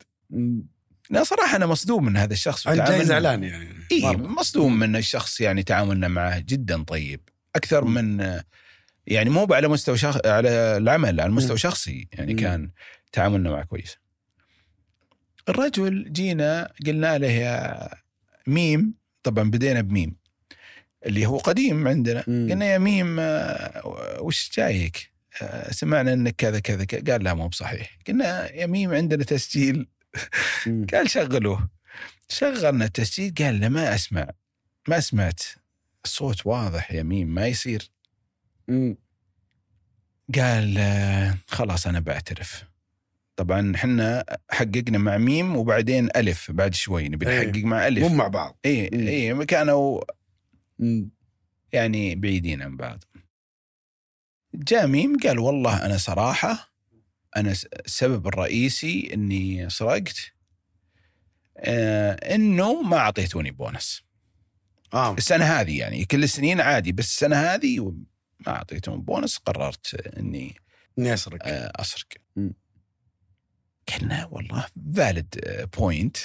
لا صراحة أنا مصدوم من هذا الشخص
جاي زعلان يعني مرة.
مصدوم من الشخص يعني تعاملنا معه جدا طيب أكثر
مم.
من يعني مو على مستوى شخص على العمل على مستوى
مم.
شخصي يعني
مم.
كان تعاملنا معه كويس الرجل جينا قلنا له يا ميم طبعا بدينا بميم اللي هو قديم عندنا
مم.
قلنا يا ميم آه، وش جايك آه، سمعنا إنك كذا كذا. قال لا مو بصحيح قلنا يا ميم عندنا تسجيل. قال شغلوه شغلنا التسجيل قال لا ما أسمع ما سمعت الصوت واضح يا ميم ما يصير
مم.
قال آه، خلاص أنا بعترف طبعا إحنا حققنا مع ميم وبعدين ألف بعد شوي نبي
إيه.
نحقق مع
مو
الف
مع بعض
اي. اي كانوا. يعني بعيدين عن بعض جاء ميم قال والله أنا صراحة أنا السبب الرئيسي إني سرقت آه إنه ما أعطيتوني بونص
آه
السنة هذه يعني كل السنين عادي بس السنة هذه ما أعطيتهم بونص قررت إني
إني أسرق
آه،
أسرق.
قلنا والله فالid بوينت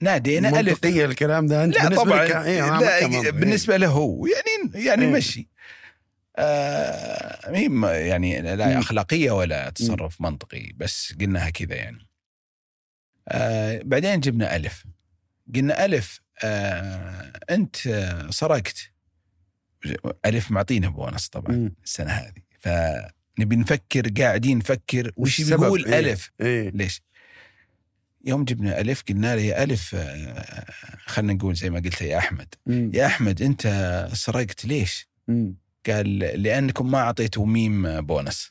نادينا
ألف الكلام ده أنت
لا
بالنسبة
طبعا
لك إيه،
لا. بالنسبة له هو يعني يعني
إيه.
مشي آه يعني لا. أخلاقية ولا تصرف منطقي بس قلناها كذا يعني آه بعدين جبنا ألف قلنا ألف آه أنت آه، سرقت ألف معطينا بونص طبعا
مم.
السنة هذه فنبي نفكر قاعدين نفكر وش؟ بيقول
إيه.
ألف
إيه
ليش؟ يوم جبنا ألف قلنا له يا ألف آه، خلينا نقول زي ما قلت يا أحمد
مم.
يا أحمد أنت سرقت ليش؟
مم.
قال لأنكم ما أعطيتوا ميم بونص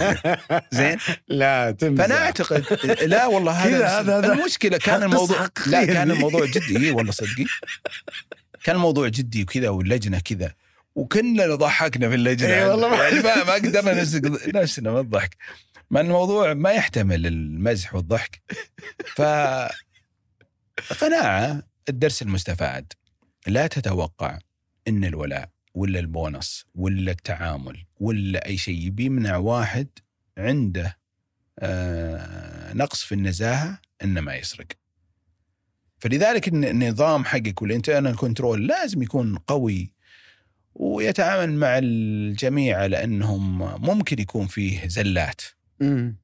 زين؟
لا تمزح.
فأنا أعتقد لا والله هذا
هذا- هذا.
المشكلة كان الموضوع لا كان. الموضوع جدي إي والله صدقي. كان الموضوع جدي وكذا واللجنة كذا وكلنا ضحكنا في اللجنة.
إي والله ما-
يعني ما, ما قدرنا نفسنا من الضحك. مع أن الموضوع ما يحتمل المزح والضحك. ف قناعة الدرس المستفاد لا تتوقع إن الولاء ولا البونص ولا التعامل ولا أي شيء بيمنع واحد عنده آه نقص في النزاهة إنه ما يسرق. فلذلك الن- النظام حقك وال internal control لازم يكون قوي ويتعامل مع الجميع على أنهم ممكن يكون فيه زلات.
مم.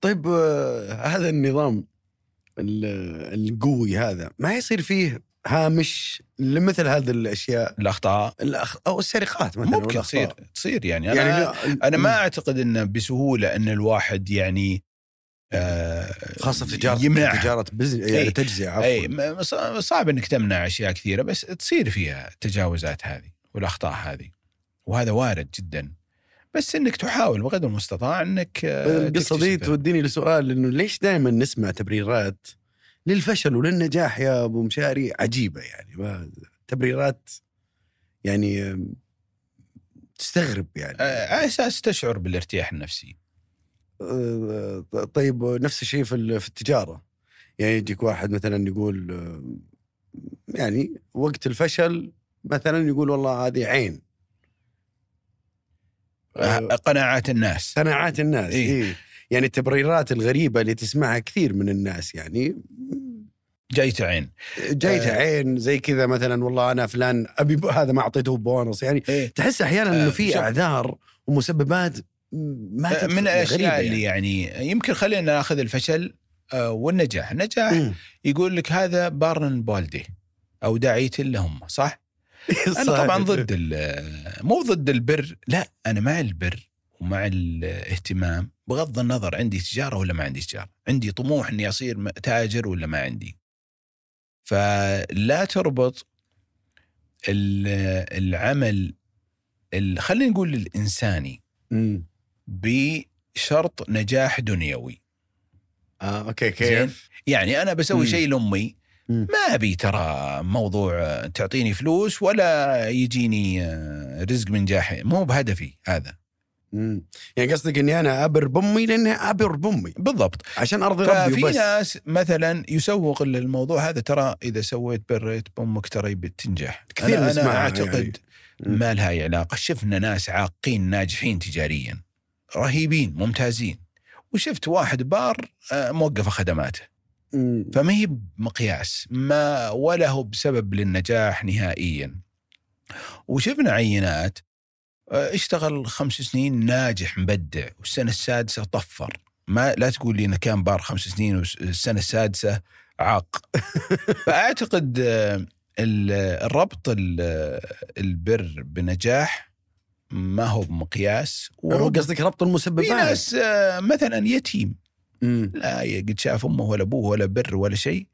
طيب آه، هذا النظام ال- القوي هذا ما يصير فيه هامش لمثل هذه الأشياء
الأخطاء
الأخ... أو السرقات مثلا
ممكن
والأخطاء.
تصير تصير يعني أنا
يعني لا-
أنا ما أعتقد انه بسهولة إن الواحد يعني آه
خاصة في تجارة
يمنعها.
تجارة business يعني
إي.
تجزئة عفوا
اي صعب إنك تمنع أشياء كثيرة بس تصير فيها التجاوزات هذه والأخطاء هذه وهذا وارد جدا بس إنك تحاول بقدر المستطاع إنك
القصة دي. توديني لسؤال إنه ليش دائما نسمع تبريرات للفشل وللنجاح يا أبو مشاري. عجيبة يعني. ما تبريرات يعني تستغرب يعني.
آه، على أساس تشعر بالارتياح النفسي.
آه، طيب نفس الشيء في في التجارة. يعني يجيك واحد مثلا يقول آه، يعني وقت الفشل مثلا يقول والله هذه عين.
قناعات الناس.
قناعات الناس
إيه.
إيه. يعني التبريرات الغريبة اللي تسمعها كثير من الناس يعني
جايته عين
جايته
آه.
عين زي كذا مثلا والله أنا فلان أبي هذا ما أعطيته بونص يعني
إيه؟
تحس أحيانا إنه
آه،
في. أعذار ومسببات ما تدخل
من
الأشياء
اللي يعني يمكن خلينا نأخذ الفشل آه، والنجاح، النجاح
مم.
يقول لك هذا بارن بالدي أو داعية لهم صح؟
أنا.
طبعا ضد ال- مو ضد البر لا أنا مع البر ومع الاهتمام بغض النظر عندي تجارة ولا ما عندي تجارة عندي طموح إني أصير م- تاجر ولا ما عندي فلا تربط ال- العمل ال- خلينا نقول الإنساني
مم.
بشرط نجاح دنيوي
آه
okay؟
كيف؟
يعني أنا بسوي. شيء
لأمي.
ما أبي ترى موضوع تعطيني فلوس ولا يجيني آه، رزق نجاحي مو بهدفي هذا
مم. يعني قصدك إني أنا أبر بامي لأني أبر بامي
بالضبط.
عشان أرضي ربي وبس.
ناس مثلا يسوق للموضوع هذا. ترى إذا سويت بريت بأمك ترى بتنجح
كثير
أنا, أنا
نسمعها
أعتقد
يعني.
ما لها علاقة. شفنا ناس عاقين ناجحين تجاريا. رهيبين ممتازين. وشفت واحد بار آه، موقف خدماته.
مم.
فما هي بمقياس. ما ولا هو بسبب للنجاح نهائيا. وشفنا عينات اشتغل خمس سنين ناجح مبدع. والسنة السادسة طفر. ما لا تقول لي انه كان بار خمس سنين والسنة السادسة عاق. فأعتقد آه، ال- الربط ال- البر بنجاح ما هو بمقياس.
هو قصدك ربط
في
المسببات
ناس آه، مثلا يتيم.
مم.
لا قد شاف أمه ولا أبوه ولا بر ولا شيء.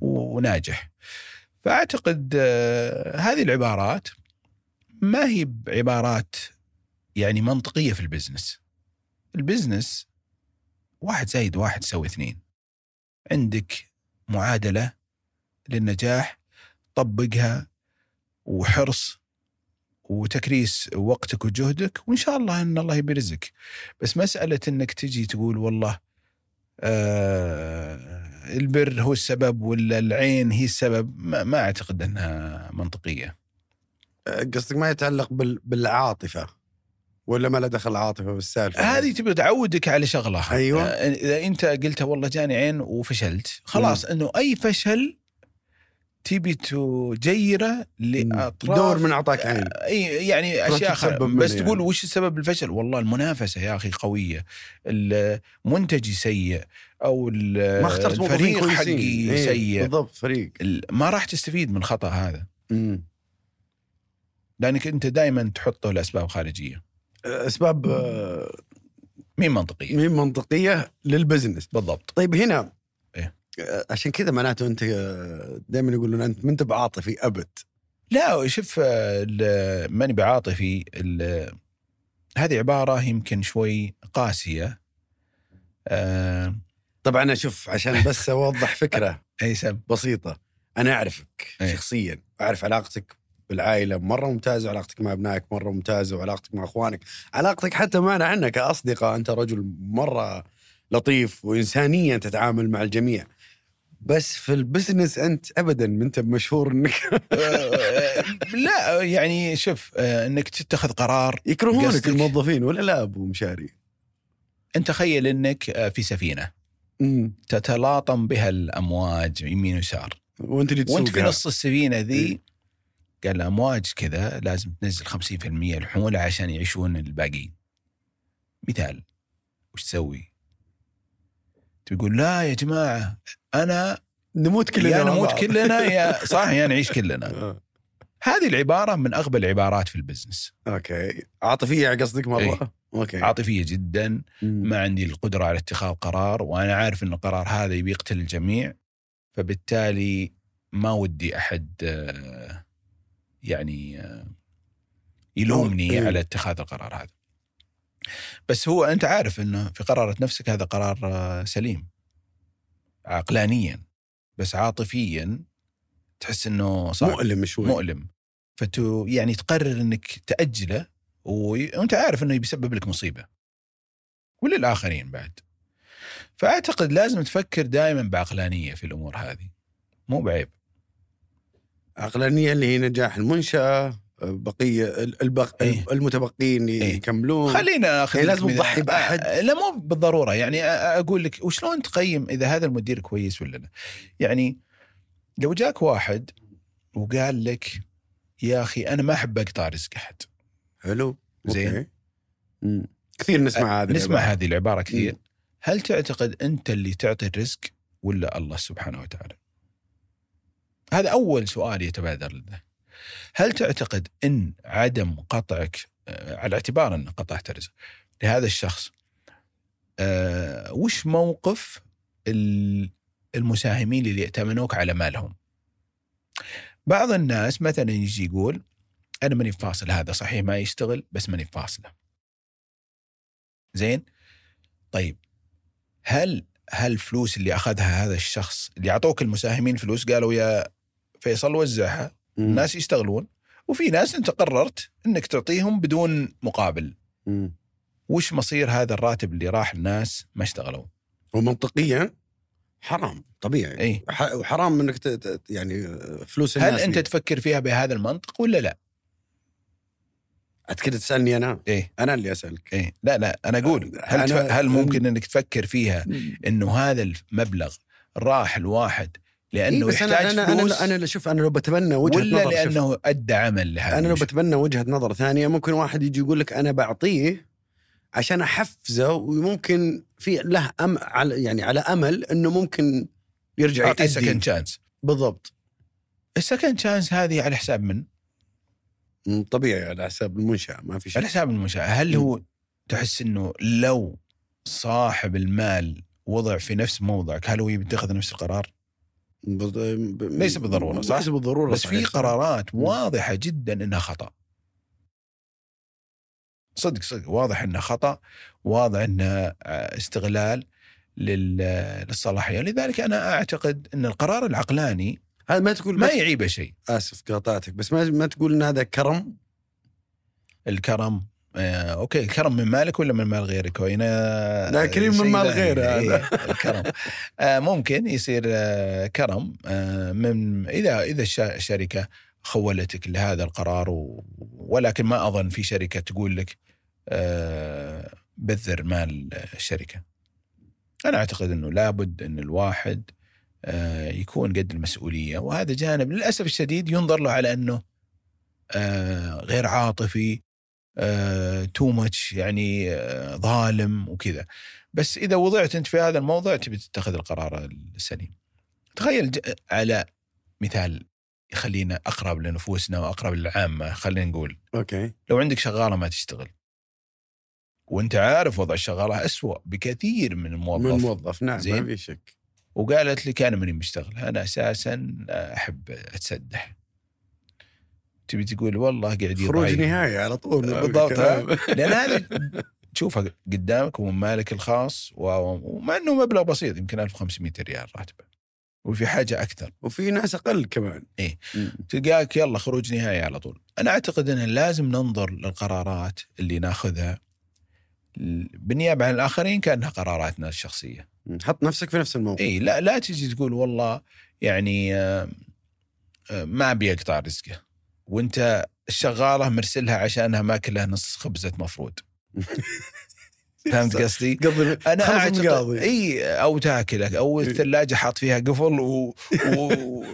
وناجح. فأعتقد آه، هذه العبارات ما هي بعبارات يعني منطقية في ال business. ال business واحد زائد واحد يساوي اثنين. عندك معادلة للنجاح طبقها وحرص وتكريس وقتك وجهدك وإن شاء الله إن الله يبرزك بس مسألة إنك تجي تقول والله آه البر هو السبب ولا العين هي السبب ما, ما أعتقد إنها منطقية.
قصدك ما يتعلق بال... بالعاطفة؟ ولا ما له دخل عاطفة بالسالفة
هذه؟ تبي تعودك على شغله
أيوة.
آه، إذا أنت قلت والله جاني عين وفشلت. خلاص إنه أي فشل تبي تجيره لأطراف
دور من أعطاك عين.
إي يعني أشياء.
منه
بس
يعني.
تقول وش السبب الفشل؟ والله المنافسة يا أخي قوية، المنتج سيء أو
ما اخترت
الفريق حقي
إيه،
سيء.
بالضبط فريق.
ما راح تستفيد من الخطأ هذا.
مم.
لأنك أنت دائما تحطه لأسباب خارجية،
أسباب آه،
مين منطقية؟
مين منطقية للبزنس.
بالضبط.
طيب هنا
إيه.
آه، عشان كذا معناته أنت دائما يقولون أنت ما أنت بعاطفي أبد.
لا شوف ماني بعاطفي هذه عبارة يمكن شوي قاسية. آه،
طبعا أنا شوف عشان بس أوضح فكرة
أي سبب.
بسيطة أنا أعرفك
إيه.
شخصيا أعرف علاقتك بالعائلة مرة ممتازة وعلاقتك مع أبنائك مرة ممتازة وعلاقتك مع أخوانك. علاقتك حتى معنا عنا كأصدقاء أنت رجل مرة لطيف وانسانيا تتعامل مع الجميع. بس في البزنس أنت ابدا ما أنت مشهور
إنك لا يعني شوف آه، إنك تتخذ قرار
يكرهونك الموظفين ولا لا أبو مشاري؟
أنت تخيل إنك آه، في سفينة.
امم
تتلاطم بها الأمواج يمين ويسار.
وأنت اللي
وأنت في
تسوقها.
نص السفينة ذي
إيه.
قال الامواج كذا لازم تنزل 50% الحموله عشان يعيشون الباقيين مثال وش تسوي؟ تقول لا يا جماعة أنا
نموت كلنا
يا نموت. كلنا يا صح يا نعيش كلنا
آه.
هذه العبارة من أغبى العبارات في ال
business okay عاطفية قصدك مرة
إيه.
okay
عاطفية جدا
مم.
ما عندي القدرة على اتخاذ قرار وأنا عارف إن القرار هذا يبي يقتل الجميع فبالتالي ما ودي أحد آه، يعني يلومني
إيه.
على اتخاذ القرار هذا. بس هو أنت عارف إنه في قرارة نفسك هذا قرار آه، سليم. عقلانيا بس عاطفيا تحس إنه صعب.
مؤلم شوي.
مؤلم. فتو يعني تقرر إنك تأجله وأنت عارف إنه بيسبب لك مصيبة. وللآخرين بعد. فأعتقد لازم تفكر دائما بعقلانية في الأمور هذه. مو بعيب.
عقلانيه اللي هي نجاح المنشأة بقية البق...
إيه.
المتبقين
إيه.
يكملون
خلينا
أخذ
لك
لازم. تضحي بأحد.
آه، لا مو بالضرورة يعني أقول لك وشلون تقيم إذا هذا المدير كويس ولا لا يعني لو جاك واحد وقال لك يا أخي أنا ما أحب أقطع رزق أحد
حلو
زين.
مم. كثير نسمع هذا
نسمع
العبارة.
هذه العبارة كثير هل تعتقد أنت اللي تعطي الرزق ولا الله سبحانه وتعالى؟ هذا أول سؤال يتبادر لنا. هل تعتقد إن عدم قطعك آه، على اعتبار إن قطعت الرزق لهذا الشخص آه، وش موقف ال- المساهمين اللي ائتمنوك على مالهم؟ بعض الناس مثلا يجي يقول أنا ماني فاصل هذا صحيح ما يشتغل بس ماني فاصلة. زين؟ طيب هل هل الفلوس اللي أخذها هذا الشخص اللي أعطوك المساهمين فلوس قالوا يا فيصل وزعها
مم.
الناس يشتغلون. وفي ناس انت قررت انك تعطيهم بدون مقابل.
مم.
وش مصير هذا الراتب اللي راح الناس ما اشتغلوا؟
ومنطقيا حرام طبيعي.
اي
ح- وحرام انك يعني فلوس
هل
الناس
انت
دي.
تفكر فيها بهذا المنطق ولا لا؟
كده تسألني أنا؟
إيه.
أنا اللي أسألك.
إيه. لا لا أنا أقول هل,
أنا-
تف... هل ممكن إنك تفكر فيها إنه هذا المبلغ راح الواحد لأنه
إيه بس
يحتاج
أنا
فلوس
أنا أنا شوف أنا لو بتبنى وجهة
ولا
نظر شوف،
لأنه ادى عمل لهذا
أنا لو؟ بتبنى وجهة نظر ثانية ممكن واحد يجي يقول لك أنا بعطيه عشان أحفزه وممكن في له أم على يعني على أمل إنه ممكن يرجع يأدي.
سكند شانس
بالضبط.
السكند شانس هذه على حساب من؟
طبيعي على حساب المنشأة ما في
على
شيء
حساب المنشأة. هل هو تحس إنه لو صاحب المال وضع في نفس موضعك هل هو يتخذ نفس القرار؟
بض- ب-
ليس بالضرورة، صح؟
ليس بالضرورة
بس في. قرارات. واضحة جدا إنها خطأ صدق صدق واضح إنها خطأ واضح انها آه، استغلال لل- للصلاحية لذلك أنا أعتقد إن القرار العقلاني
هذا ما تقول
ما يعيبه شيء
آسف قاطعتك بس ما ما تقول إن هذا كرم
الكرم أوكي الكرم من مالك ولا من مال غيرك وهنا
لا، كريم من مال. غيره
إيه،
هذا.
الكرم آه، ممكن يصير آه، كرم آه، من إذا إذا الش- الشركة خولتك لهذا القرار و... ولكن ما أظن في شركة تقول لك آه، بذر مال الشركة. أنا أعتقد إنه لابد إن الواحد آه، يكون قد المسؤولية وهذا جانب للأسف الشديد ينظر له على إنه آه، غير عاطفي too much يعني آه، ظالم وكذا. بس إذا وضعت أنت في هذا الموضع تبي تتخذ القرار السليم. تخيل على مثال يخلينا أقرب لنفوسنا وأقرب للعامة خلينا نقول.
okay.
لو عندك شغالة ما تشتغل. وأنت عارف وضع الشغالة أسوأ بكثير من
من
الموظف
الموظف نعم
زين.
ما في شك.
وقالت لي كان ماني مشتغل. أنا أساسا أحب أتسدح. تبي تقول والله قاعد
خروج
يضايق.
نهائي على طول
بالضبط؟ لأن هذا تشوفها قدامك ومن مالك الخاص ومع إنه مبلغ بسيط يمكن 1500 ريال راتبه وفي حاجة أكثر.
وفي ناس أقل كمان. مم.
تلقاك يلا خروج نهائي على طول. أنا أعتقد ان لازم ننظر للقرارات اللي ناخذها. بالنيابة عن الآخرين كأنها قراراتنا الشخصية.
حط نفسك في نفس الموقف.
اي لا لا تجي تقول والله يعني آه، آه، ما أبي أقطع رزقه. وانت الشغاله مرسلها عشانها ماكلها نص خبزة مفروض. فهمت قصدي؟
قبل
أنا
أعتقد.
إي أو تاكلك أو الثلاجة حاط فيها قفل و, و...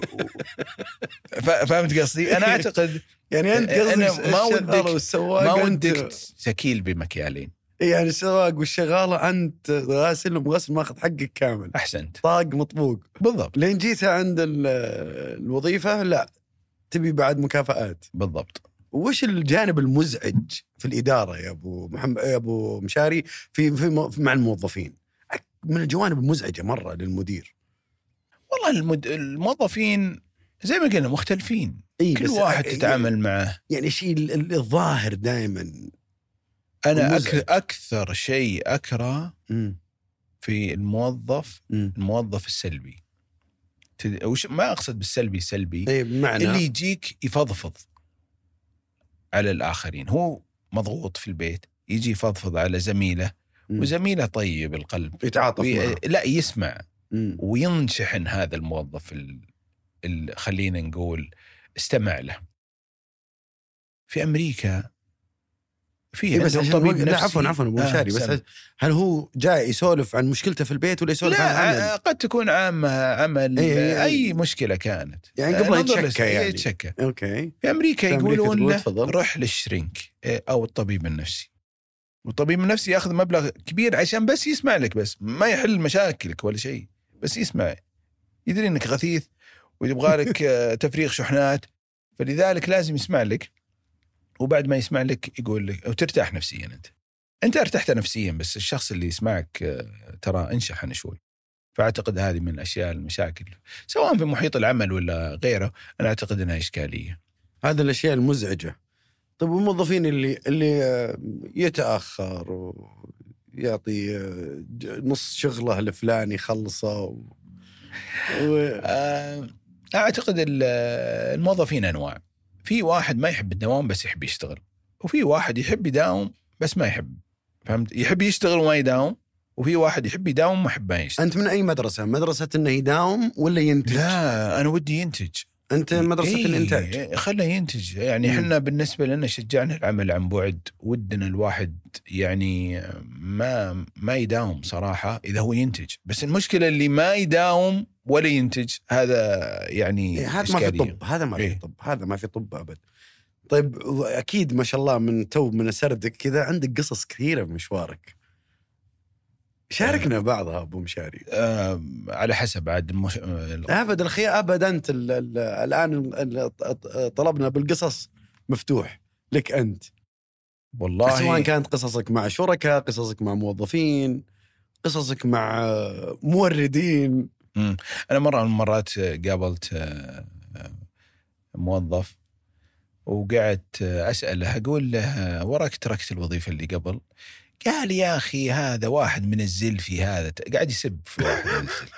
فهمت قصدي؟ أنا أعتقد
يعني
أنت
قصدك
ما ودك- ما ودك تكيل بمكيالين.
يعني السواق والشغاله أنت غاسل وغسل ماخذ حقك كامل.
أحسنت.
طاق مطبوق.
بالضبط.
لين جيتها عند ال- الوظيفة لا. تبي بعد مكافآت.
بالضبط.
وش الجانب المزعج في الإدارة يا أبو محمد يا أبو مشاري في, في م- مع الموظفين؟ من الجوانب المزعجة مرة للمدير.
والله المد... الموظفين زي ما قلنا مختلفين.
إي
كل واحد تتعامل معه.
يعني ال- الظاهر دائما أنا.
أك... أكثر شيء أكره في الموظف الموظف السلبي. وش ما أقصد بالسلبي سلبي
اي بمعنى؟
اللي يجيك يفضفض على الآخرين. هو مضغوط في البيت يجي يفضفض على زميله
مم.
وزميله طيب القلب
يتعاطف
وي...
معه.
لا يسمع.
مم.
وينشحن هذا الموظف ال... ال... خلينا نقول استمع له. في أمريكا في
إيه بس عشان
طبيب
لا. عفوا عفوا أبو
آه،
مشاري بس
سم.
هل هو جاي يسولف عن مشكلته في البيت ولا يسولف عن؟
آه، قد تكون عامة عمل
إيه، إيه،
أي مشكلة كانت
يعني
آه،
قبل
ننظر
يتشكى
إيه،
يعني.
يتشكى
أوكي
في
أمريكا
يقولون. روح للشرينك إيه، أو الطبيب النفسي والطبيب النفسي ياخذ مبلغ كبير عشان بس يسمع لك بس ما يحل مشاكلك ولا شيء بس يسمع يدري إنك غثيث ويبغى لك آه، تفريغ شحنات فلذلك لازم يسمع لك وبعد ما يسمع لك يقول لك وترتاح نفسيا أنت. أنت ارتحت نفسيا بس الشخص اللي يسمعك آه، ترى انشحن شوي. فأعتقد هذه من الأشياء المشاكل. سواء في محيط العمل ولا غيره أنا أعتقد إنها إشكالية.
هذا الأشياء المزعجة. طيب والموظفين اللي اللي آه، يتأخر ويعطي آه، نص شغله لفلان يخلصه و... و...
أعتقد ال- الموظفين أنواع. في واحد ما يحب الدوام بس يحب يشتغل وفي واحد يحب يداوم بس ما يحب فهمت يحب يشتغل وما يداوم وفي واحد يحب يداوم ما يحب ما يشتغل
أنت من أي مدرسة؟ مدرسة إنه يداوم ولا ينتج؟
لا أنا ودي ينتج
أنت مدرسه
إيه،
الإنتاج.
خله ينتج. يعني. إحنا بالنسبة لنا شجعنا العمل عن بعد. ودنا الواحد يعني ما ما يداوم صراحة إذا هو ينتج. بس المشكلة اللي ما يداوم ولا ينتج هذا يعني
إيه، هذا ما في. طب. هذا ما في
إيه.
طب. هذا ما في طب أبد. طيب أكيد ما شاء الله من تو من سردك كذا عندك قصص كثيرة بمشوارك شاركنا بعضها أبو مشاري.
آه على حسب عاد المش... آه،
أبد الخي أبد أنت ال ال الآن ال- ال- طلبنا بالقصص مفتوح لك أنت.
والله
سواء كانت قصصك مع شركاء قصصك مع موظفين قصصك مع آه، موردين.
مم. أنا مرة من المرات قابلت آه، آه، موظف وقعدت آه، أسأله أقول له وراك تركت الوظيفة اللي قبل؟ قال يا أخي هذا واحد من الزلفي هذا. قاعد يسب في واحد من الزلفي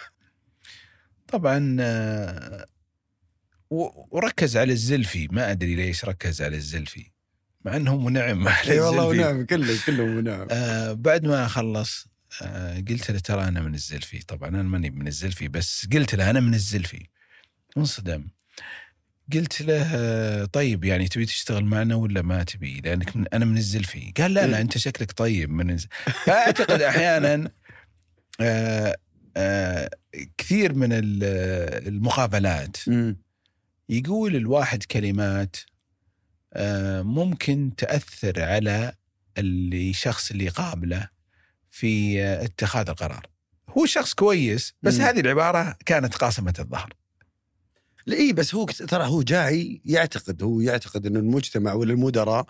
طبعا وركز على الزلفي ما أدري ليش ركز على الزلفي مع إنه منعم. على
إي والله. ونعم كله كله ونعم
آه بعد ما خلص آه قلت له ترى أنا من الزلفي طبعا أنا ماني من الزلفي بس قلت له أنا من الزلفي انصدم. قلت له طيب يعني تبي تشتغل معنا ولا ما تبي؟ لأنك من أنا من الزلفي قال لا لا أنت شكلك طيب من الز... فأعتقد أحيانا آه آه كثير من ال- المقابلات
مم.
يقول الواحد كلمات آه، ممكن تأثر على اللي شخص اللي قابله في اتخاذ القرار. هو شخص كويس بس
مم.
هذه العبارة كانت قاصمة الظهر.
اي بس هو ترى هو جاي يعتقد هو يعتقد ان المجتمع ولا المدراء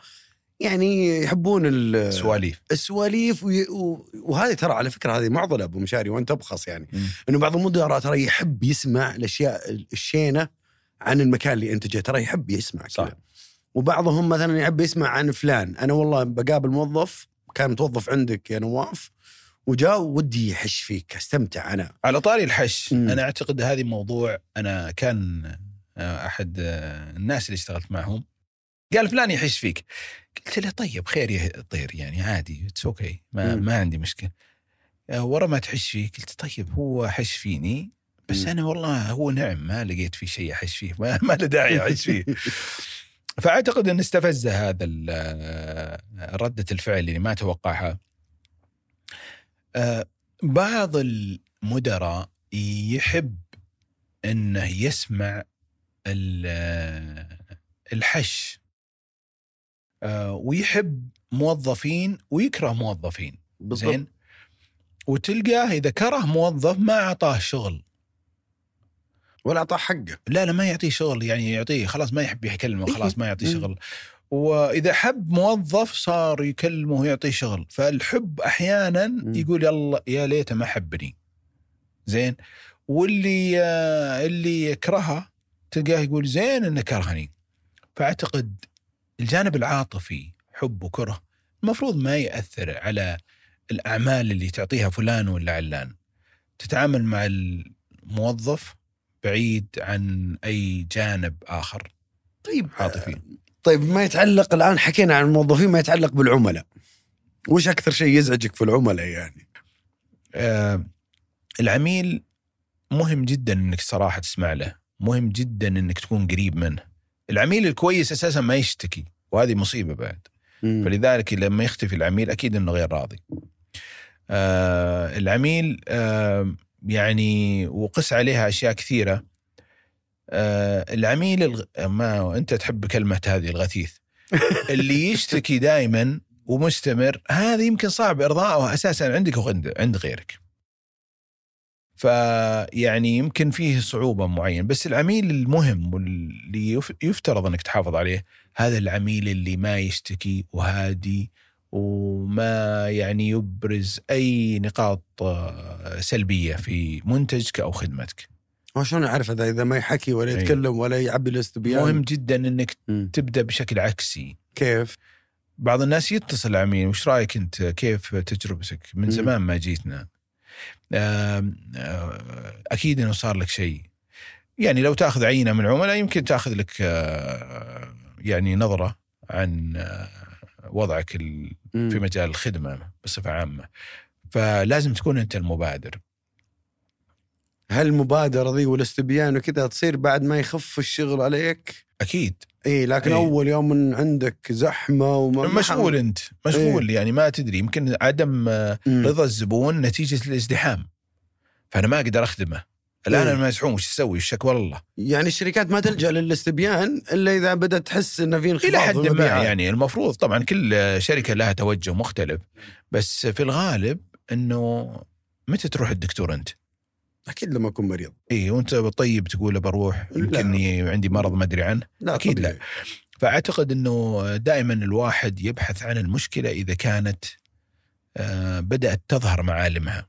يعني يحبون ال-
سواليف
السواليف وي- و- وهذه ترى على فكرة هذه معضلة أبو مشاري وأنت أبخص يعني. إنه بعض المدراء ترى يحب يسمع الأشياء الشينة عن المكان اللي انتجه ترى يحب يسمع
صح.
كذا وبعضهم مثلا يحب يسمع عن فلان أنا والله بقابل موظف كان متوظف عندك يا نواف وجاء ودي يحش فيك استمتع أنا.
على طاري الحش.
مم.
أنا أعتقد هذه موضوع أنا كان آه، أحد آه، الناس اللي اشتغلت معهم قال فلان يحش فيك. قلت له طيب خير يا طير يعني عادي it's okay ما,
مم.
ما عندي مشكلة. آه، ورا ما تحش فيه قلت طيب هو حش فيني؟ بس
مم.
أنا والله هو نعم ما لقيت في شيء احش فيه ما, ما له داعي احش فيه. فأعتقد إن استفز هذا ردة الفعل اللي ما توقعها. بعض المدراء يحب إنه يسمع آه، الحش. آه، ويحب موظفين ويكره موظفين.
بالضبط.
زين؟ وتلقاه إذا كره موظف ما أعطاه شغل.
ولا أعطاه حقه.
لا لا ما يعطيه شغل يعني يعطيه خلاص ما يحب يكلمه
إيه.
خلاص ما يعطيه. شغل. وإذا حب موظف صار يكلمه ويعطيه شغل. فالحب
أحيانا.
يقول يلا يا ليته ما حبني. زين؟ واللي اللي يكرهه تلقاه يقول زين انه كرهني. فأعتقد الجانب العاطفي حب وكره المفروض ما يأثر على الأعمال اللي تعطيها فلان ولا علان. تتعامل مع الموظف بعيد عن أي جانب آخر.
طيب
عاطفي
طيب ما يتعلق الآن حكينا عن الموظفين ما يتعلق بالعملاء وش أكثر شيء يزعجك في العملاء يعني
آه العميل مهم جدا إنك صراحة تسمع له مهم جدا إنك تكون قريب منه العميل الكويس أساسا ما يشتكي وهذه مصيبة بعد
مم.
فلذلك لما يختفي العميل أكيد إنه غير راضي. آه العميل آه يعني وقس عليها أشياء كثيرة. آه العميل الغ... ما أنت تحب كلمة هذه الغثيث. اللي يشتكي دائما ومستمر هذا يمكن صعب ارضائه أساسا عندك وعند عند غيرك. فيعني يمكن فيه صعوبة معينة بس العميل المهم واللي يف- يفترض أنك تحافظ عليه هذا العميل اللي ما يشتكي وهادي وما يعني يبرز أي نقاط آه، سلبية في منتجك أو خدمتك.
هو شلون أعرف هذا إذا ما يحكي ولا. يتكلم ولا يعبي الاستبيان
مهم جدا
إنك.
تبدأ بشكل عكسي.
كيف؟
بعض الناس يتصل العميل وش رأيك أنت كيف تجربتك من. زمان ما جيتنا آه، أكيد إنه صار لك شيء يعني لو تأخذ عينة من العملاء يمكن تأخذ لك آه، يعني نظرة عن آه، وضعك. في مجال الخدمة بصفة عامة فلازم تكون أنت المبادر
هل المبادره ذي والاستبيان وكذا تصير بعد ما يخف الشغل عليك؟
أكيد
إي لكن
إيه.
أول يوم من عندك زحمة وما
مشغول أنت مشغول يعني ما تدري يمكن عدم. رضا الزبون نتيجة الازدحام فأنا ما أقدر أخدمه الآن
إيه.
أنا مزحوم وش أسوي؟ الشكوى الله
يعني الشركات ما تلجأ للاستبيان إلا إذا بدأت تحس انه في انخفاض
إلى حد ما. يعني المفروض طبعا كل شركة لها توجه مختلف بس في الغالب إنه متى تروح الدكتور أنت؟
أكيد لما أكون مريض.
اي وأنت طيب تقول بروح
لا.
يمكن عندي مرض ما أدري عنه؟
لا
أكيد
طبيعي.
فأعتقد إنه دائما الواحد يبحث عن المشكلة إذا كانت آه، بدأت تظهر معالمها.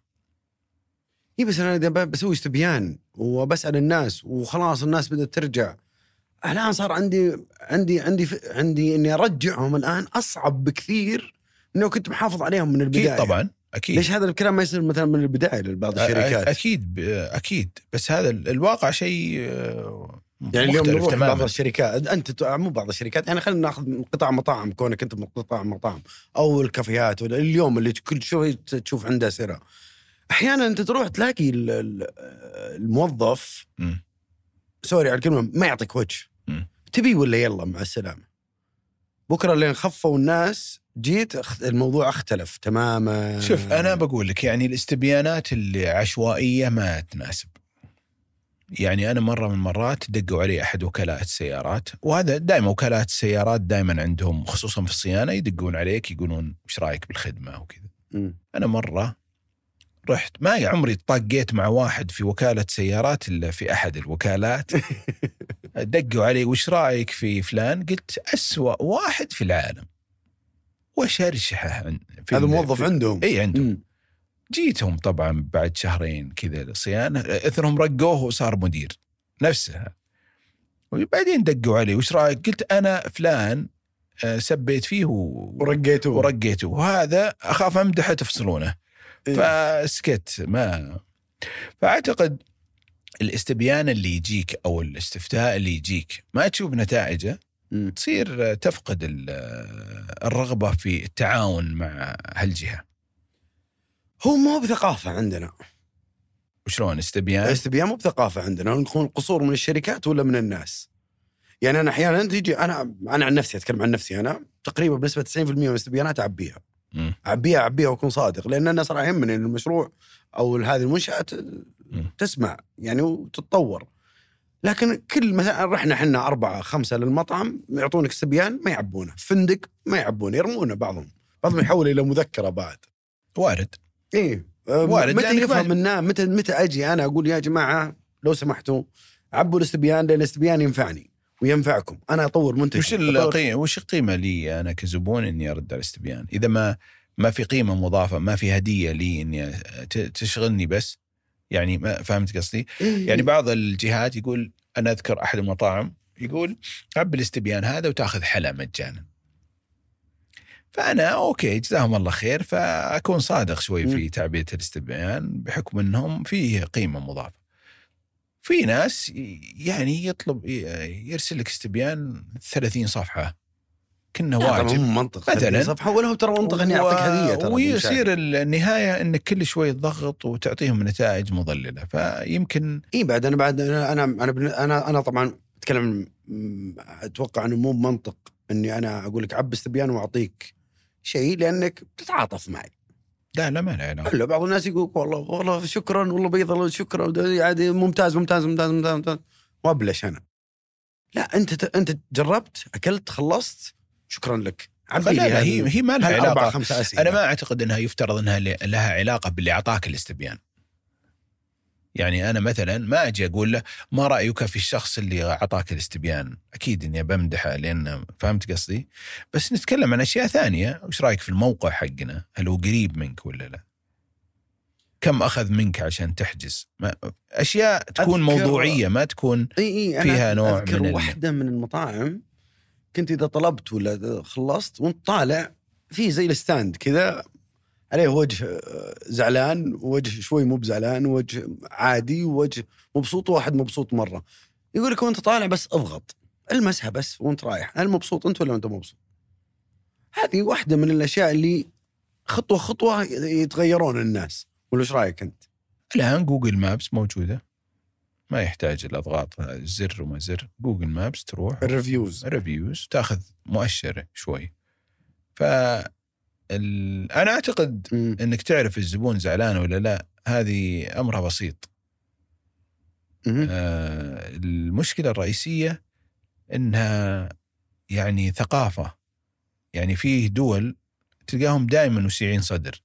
اي بس أنا إذا بسوي استبيان وبسأل الناس وخلاص الناس بدأت ترجع الآن صار عندي عندي عندي عندي إني أرجعهم الآن أصعب بكثير إنه كنت محافظ عليهم من البداية.
أكيد طبعا. أكيد.
ليش هذا الكلام ما يصير مثلا من البداية لبعض الشركات؟
أكيد أكيد. بس هذا ال- الواقع شيء آه،
يعني اليوم نروح بعض
تماما
الشركات. أنت مو بعض الشركات يعني خلينا ناخذ من قطاع مطاعم كونك أنت من قطاع مطاعم أو الكافيهات ولا اليوم اللي كل شوي تشوف عنده سرة. أحيانا أنت تروح تلاقي ال- ال- الموظف
مم.
سوري على الكلمة ما يعطيك وجه. تبي ولا يلا مع السلامة؟ بكرة لين خفوا الناس جيت الموضوع اختلف تماما.
شوف أنا بقول لك يعني الاستبيانات اللي عشوائية ما تناسب. يعني أنا مرة من المرات دقوا علي أحد وكلاء السيارات وهذا دائما وكلاء السيارات دائما عندهم خصوصا في الصيانة يدقون عليك يقولون إيش رأيك بالخدمة وكذا. أنا مرة رحت ما عمري طاقيت مع واحد في وكالة سيارات إلا في أحد الوكالات. دقوا علي وش رأيك في فلان؟ قلت أسوأ واحد في العالم. وشرشحه عن- في
هذا موظف
في-
عندهم
إي عندهم
مم.
جيتهم طبعا بعد شهرين كذا صيانه إثرهم رقوه وصار مدير نفسها وبعدين دقوا علي وش رأيك؟ قلت أنا فلان آه، سبيت فيه و-
ورقيته
ورقيته وهذا أخاف أمدحه تفصلونه
إيه.
فسكت ما فأعتقد الاستبيان اللي يجيك أو الاستفتاء اللي يجيك ما تشوف نتائجه. تصير تفقد ال- الرغبة في التعاون مع هالجهة.
هو مو بثقافة عندنا.
وشلون استبيان؟
الاستبيان مو بثقافة عندنا. نكون قصور من الشركات ولا من الناس. يعني أنا أحيانا تيجي أنا أنا عن نفسي أتكلم عن نفسي أنا تقريبا بنسبة 90% من الاستبيانات
أعبيها.
أعبيها أعبيها وأكون صادق. لأن أنا صراحة يهمني إن المشروع أو هذه
المنشأة.
تسمع يعني وتتطور. لكن كل مثلا رحنا إحنا أربعة خمسة للمطعم يعطونك استبيان ما يعبونه. فندق ما يعبونه يرمونه بعضهم. بعضهم يحول إلى مذكرة بعد.
وارد.
إيه.
وارد،
متى يفهم الناس متى متى أجي أنا أقول يا جماعة لو سمحتوا عبوا الاستبيان لأن الاستبيان ينفعني وينفعكم. أنا أطور منتج
وش القيمه وش القيمة لي أنا كزبون إني أرد على الاستبيان إذا ما ما في قيمة مضافة ما في هدية لي إني تشغلني بس يعني ما فهمت قصدي.
إيه.
يعني بعض الجهات يقول أنا أذكر أحد المطاعم يقول عب الاستبيان هذا وتأخذ حلا مجانا. فأنا أوكي جزاهم الله خير فأكون صادق شوي في تعبئه الاستبيان بحكم إنهم فيه قيمة مضافة. في ناس يعني يطلب يرسل لك استبيان 30 صفحة. كنا واجب.
مو منطق
مثلاً.
صفحه ولا هو ترى منطق إني أعطيك هدية ترى
ويصير النهاية انك كل شوي تضغط وتعطيهم نتائج مضللة. فيمكن
إي بعد أنا بعد أنا أنا أنا أنا طبعا أتكلم أتوقع إنه مو منطق إني أنا أقول لك عب استبيان وأعطيك شيء لأنك تتعاطف معي.
لا لا ما له علاقه
الا بعض الناس يقول والله والله شكرا والله بيض الله شكرا. عادي ممتاز ممتاز ممتاز ممتاز, ممتاز. وأبلش أنا. لا أنت أنت جربت أكلت خلصت شكرا لك. عبي
لا لا هي هي ما لها
علاقة.
أنا ما أعتقد إنها يفترض إنها لها علاقة باللي أعطاك الاستبيان. يعني أنا مثلا ما أجي أقول له ما رأيك في الشخص اللي أعطاك الاستبيان؟ أكيد إني بمدحه لأن فهمت قصدي. بس نتكلم عن أشياء ثانية. وش رأيك في الموقع حقنا؟ هل هو قريب منك ولا لا؟ كم أخذ منك عشان تحجز؟ ما أشياء تكون
أذكر-
موضوعية ما تكون
إي أنا
فيها نوع
أذكر
من
واحدة من المطاعم. كنت إذا طلبت ولا خلصت وأنت طالع في زي الستاند كذا عليه وجه آه، زعلان ووجه شوي مو بزعلان ووجه عادي ووجه مبسوط وواحد مبسوط مرة يقول لك وانت طالع بس أضغط المسها بس وأنت رايح هل مبسوط أنت ولا أنت مبسوط؟ هذه واحدة من الأشياء اللي خطوة خطوة يتغيرون الناس ولا إيش رأيك أنت؟
الآن Google Maps موجودة ما يحتاج لا ضغاط زر وما زر Google Maps تروح
ال
reviews reviews تأخذ مؤشر شوي ف. أنا أعتقد
مم.
إنك تعرف الزبون زعلان ولا لا هذه امرها بسيط. آه المشكلة الرئيسية إنها يعني ثقافة يعني فيه دول تلقاهم دائما وسيعين صدر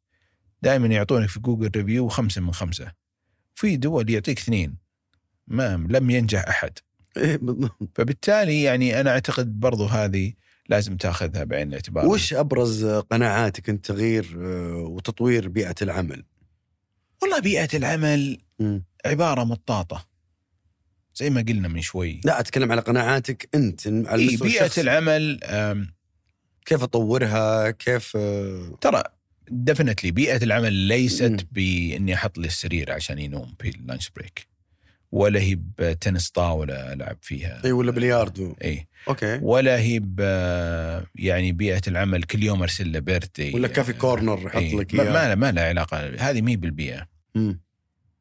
دائما يعطونك في جوجل ريفيو خمسة من خمسة في دول يعطيك اثنين ما لم ينجح أحد
إيه.
فبالتالي يعني أنا أعتقد برضو هذه لازم تأخذها بعين الاعتبار
وش أبرز قناعاتك أنت تغيير آه، وتطوير بيئة العمل؟
والله بيئة العمل
مم.
عبارة مطاطة زي ما قلنا من شوي
لا أتكلم على قناعاتك أنت على
إيه بيئة
الشخصي.
العمل
كيف أطورها؟ كيف آه،
ترى دفنتلي بيئة العمل. ليست بإني أحط لي السرير عشان ينوم في اللانش بريك ولا هي بتنس طاولة ألعب فيها.
إي ولا بلياردو.
إي.
okay.
ولا هي ب يعني بيئة العمل كل يوم أرسل له birthday
ولا coffee corner يحط
إيه.
لك
ما,
إياه.
ما, ما لها علاقة. هذه مي بالبيئة.
مم.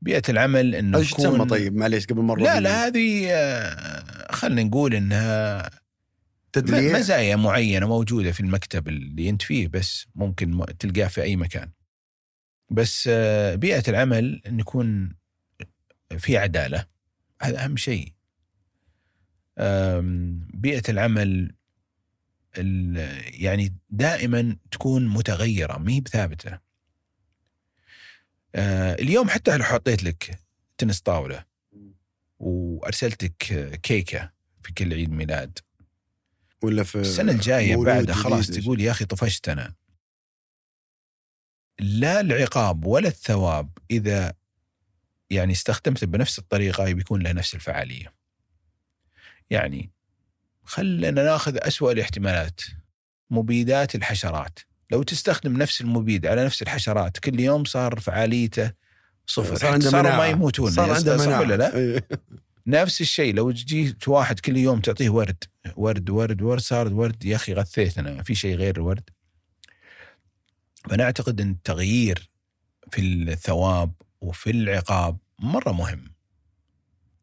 بيئة العمل
إنه إيش تسمى طيب؟ معليش قبل مره
لا لا هذه آه، خلينا نقول إنها
تدليع؟
مزايا معينة موجودة في المكتب اللي أنت فيه بس ممكن تلقاه في أي مكان. بس آه، بيئة العمل إن يكون في عدالة هذا أهم شيء. بيئة العمل ال- يعني دائما تكون متغيرة ما هي بثابتة. آه، اليوم حتى لو حطيت لك تنس طاولة وأرسلتك كيكة في كل عيد ميلاد
ولا في
السنة الجاية
مولود
بعدها خلاص. تقول يا أخي طفشت أنا لا العقاب ولا الثواب إذا يعني استخدمته بنفس الطريقة بيكون له نفس الفعالية يعني خلنا ناخذ أسوأ الاحتمالات مبيدات الحشرات لو تستخدم نفس المبيد على نفس الحشرات كل يوم صار فعاليته صفر
صار عنده
صاروا ما. يموتون
صار عنده
صح ولا لا؟
إيه.
نفس الشيء لو جيت واحد كل يوم تعطيه ورد ورد ورد ورد صار ورد يا أخي غثيت أنا في شيء غير الورد فانا أعتقد إن التغيير في الثواب وفي العقاب. مرة مهم.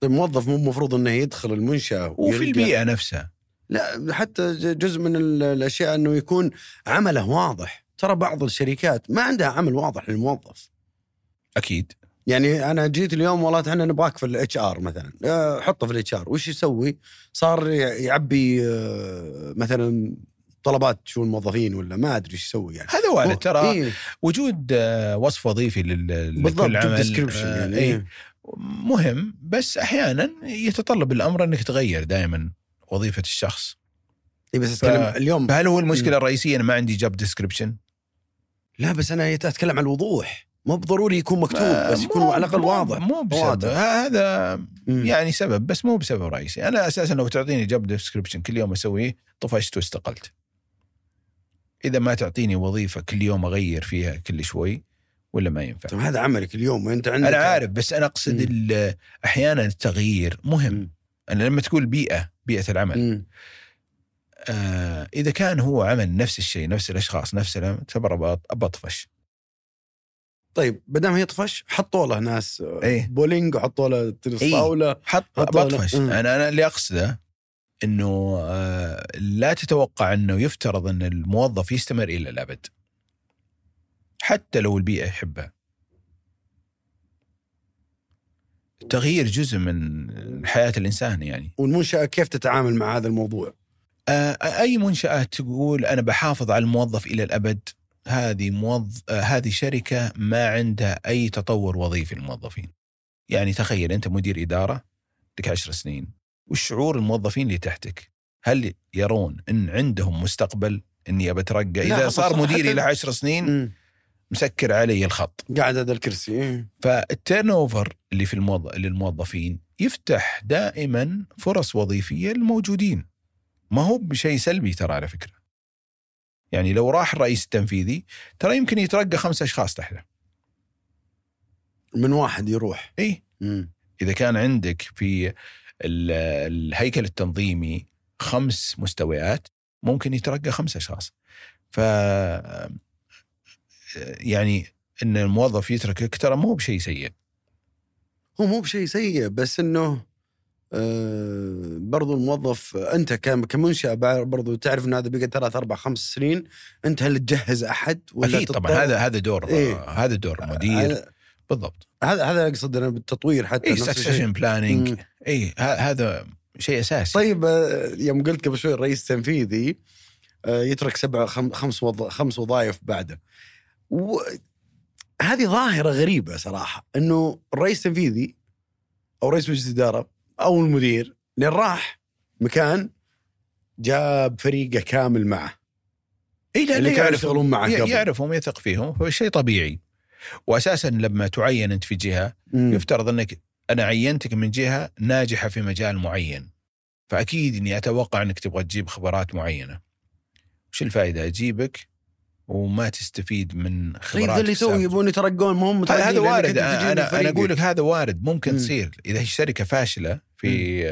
طيب موظف مو المفروض إنه يدخل المنشأة
وفي البيئة نفسها.
لا حتى جزء من ال- الأشياء إنه يكون عمله واضح. ترى بعض الشركات ما عندها عمل واضح للموظف.
أكيد.
يعني أنا جيت اليوم والله إحنا نبغاك في ال HR مثلا. آه، حطه في ال HR وش يسوي؟ صار يعبي آه، مثلا طلبات شؤون الموظفين ولا ما أدري إيش يسوي يعني.
هذا وارد ترى
إيه.
وجود آه، وصف وظيفي لل-
بالضبط
لكل عمل آه،
يعني
إيه.
إيه.
مهم بس أحيانا يتطلب الأمر إنك تغير دائما وظيفة الشخص.
إيه بس أتكلم
ف-
اليوم.
فهل هو المشكلة الرئيسية؟ أنا ما عندي job description
لا بس أنا أتكلم عن الوضوح. مو بضروري يكون مكتوب بس يكون على الأقل واضح.
مو بسبب. هذا
مم.
يعني سبب بس مو بسبب رئيسي. أنا أساسا لو تعطيني job description كل يوم أسويه طفشت واستقلت. إذا ما تعطيني وظيفة كل يوم أغير فيها كل شوي ولا ما ينفع
طيب هذا عملك اليوم وانت عندك
أنا عارف بس
أنا
أقصد أحيانا التغيير مهم. أنا لما تقول بيئة بيئة العمل. آه إذا كان هو عمل نفس الشيء نفس الأشخاص نفس تبى بطفش
طيب بدام هي طفش حطوا له ناس آه،
إيه.
بولينج وحطوا له تنس
إيه.
طاولة
حط بطفش. أنا أنا اللي أقصده إنه آه، لا تتوقع إنه يفترض إن الموظف يستمر إلى الأبد. حتى لو البيئة يحبها التغيير جزء من حياة الإنسان يعني.
والمنشأة كيف تتعامل مع هذا الموضوع؟
آه، أي منشات تقول أنا بحافظ على الموظف إلى الأبد هذه موظف آه، هذه شركة ما عندها أي تطور وظيفي للموظفين. يعني تخيل أنت مدير إدارة لك عشر سنين. والشعور الموظفين اللي تحتك. هل يرون إن عندهم مستقبل إني ابى أترقى؟
لا، إذا
صار مديري له عشر سنين
مم.
مسكر علي الخط.
قاعد هذا الكرسي إيه.
فالتيرن أوفر اللي في الموظ... للموظفين يفتح دائما فرص وظيفية للموجودين. ما هو بشيء سلبي ترى على فكرة. يعني لو راح الرئيس التنفيذي ترى يمكن يترقى خمس أشخاص تحته.
من واحد يروح.
اي. إذا كان عندك في الهيكل التنظيمي خمس مستويات ممكن يترقى خمس أشخاص. ف يعني إن الموظف يتركك ترى مو بشيء سيء.
هو مو بشيء سيء بس إنه آه برضو الموظف أنت كم- كمنشأة برضو تعرف إنه هذا بقى ثلاث أربع خمس سنين أنت هل تجهز أحد ولا
أكيد طبعا هذا هذا دور
إيه.
هذا دور المدير
هذا-
بالضبط
هذا هذا أقصد أنا بالتطوير حتى
اي. succession
planning.
اي هذا شيء أساسي
طيب آه، يوم قلت قبل شوي الرئيس التنفيذي آه، يترك سبع خم- خمس. خمس وظائف بعده و... هذه ظاهرة غريبة صراحة إنه الرئيس التنفيذي أو رئيس مجلس الإدارة أو المدير لين راح مكان جاب فريقه كامل معه
اي
اللي كانوا يشتغلون معه قبل.
يعرفهم يثق فيهم فشيء طبيعي واساسا لما تعين أنت في جهة
مم.
يفترض أنك أنا عينتك من جهة ناجحة في مجال معين فأكيد إني أتوقع أنك تبغى تجيب خبرات معينة وش الفائدة أجيبك وما تستفيد من
طيب
خبرات
اللي يسوي يبون يترقون ما هم
هذا وارد أنا أنا
فريقك.
أقول لك هذا وارد ممكن
مم.
تصير إذا هي الشركة فاشلة في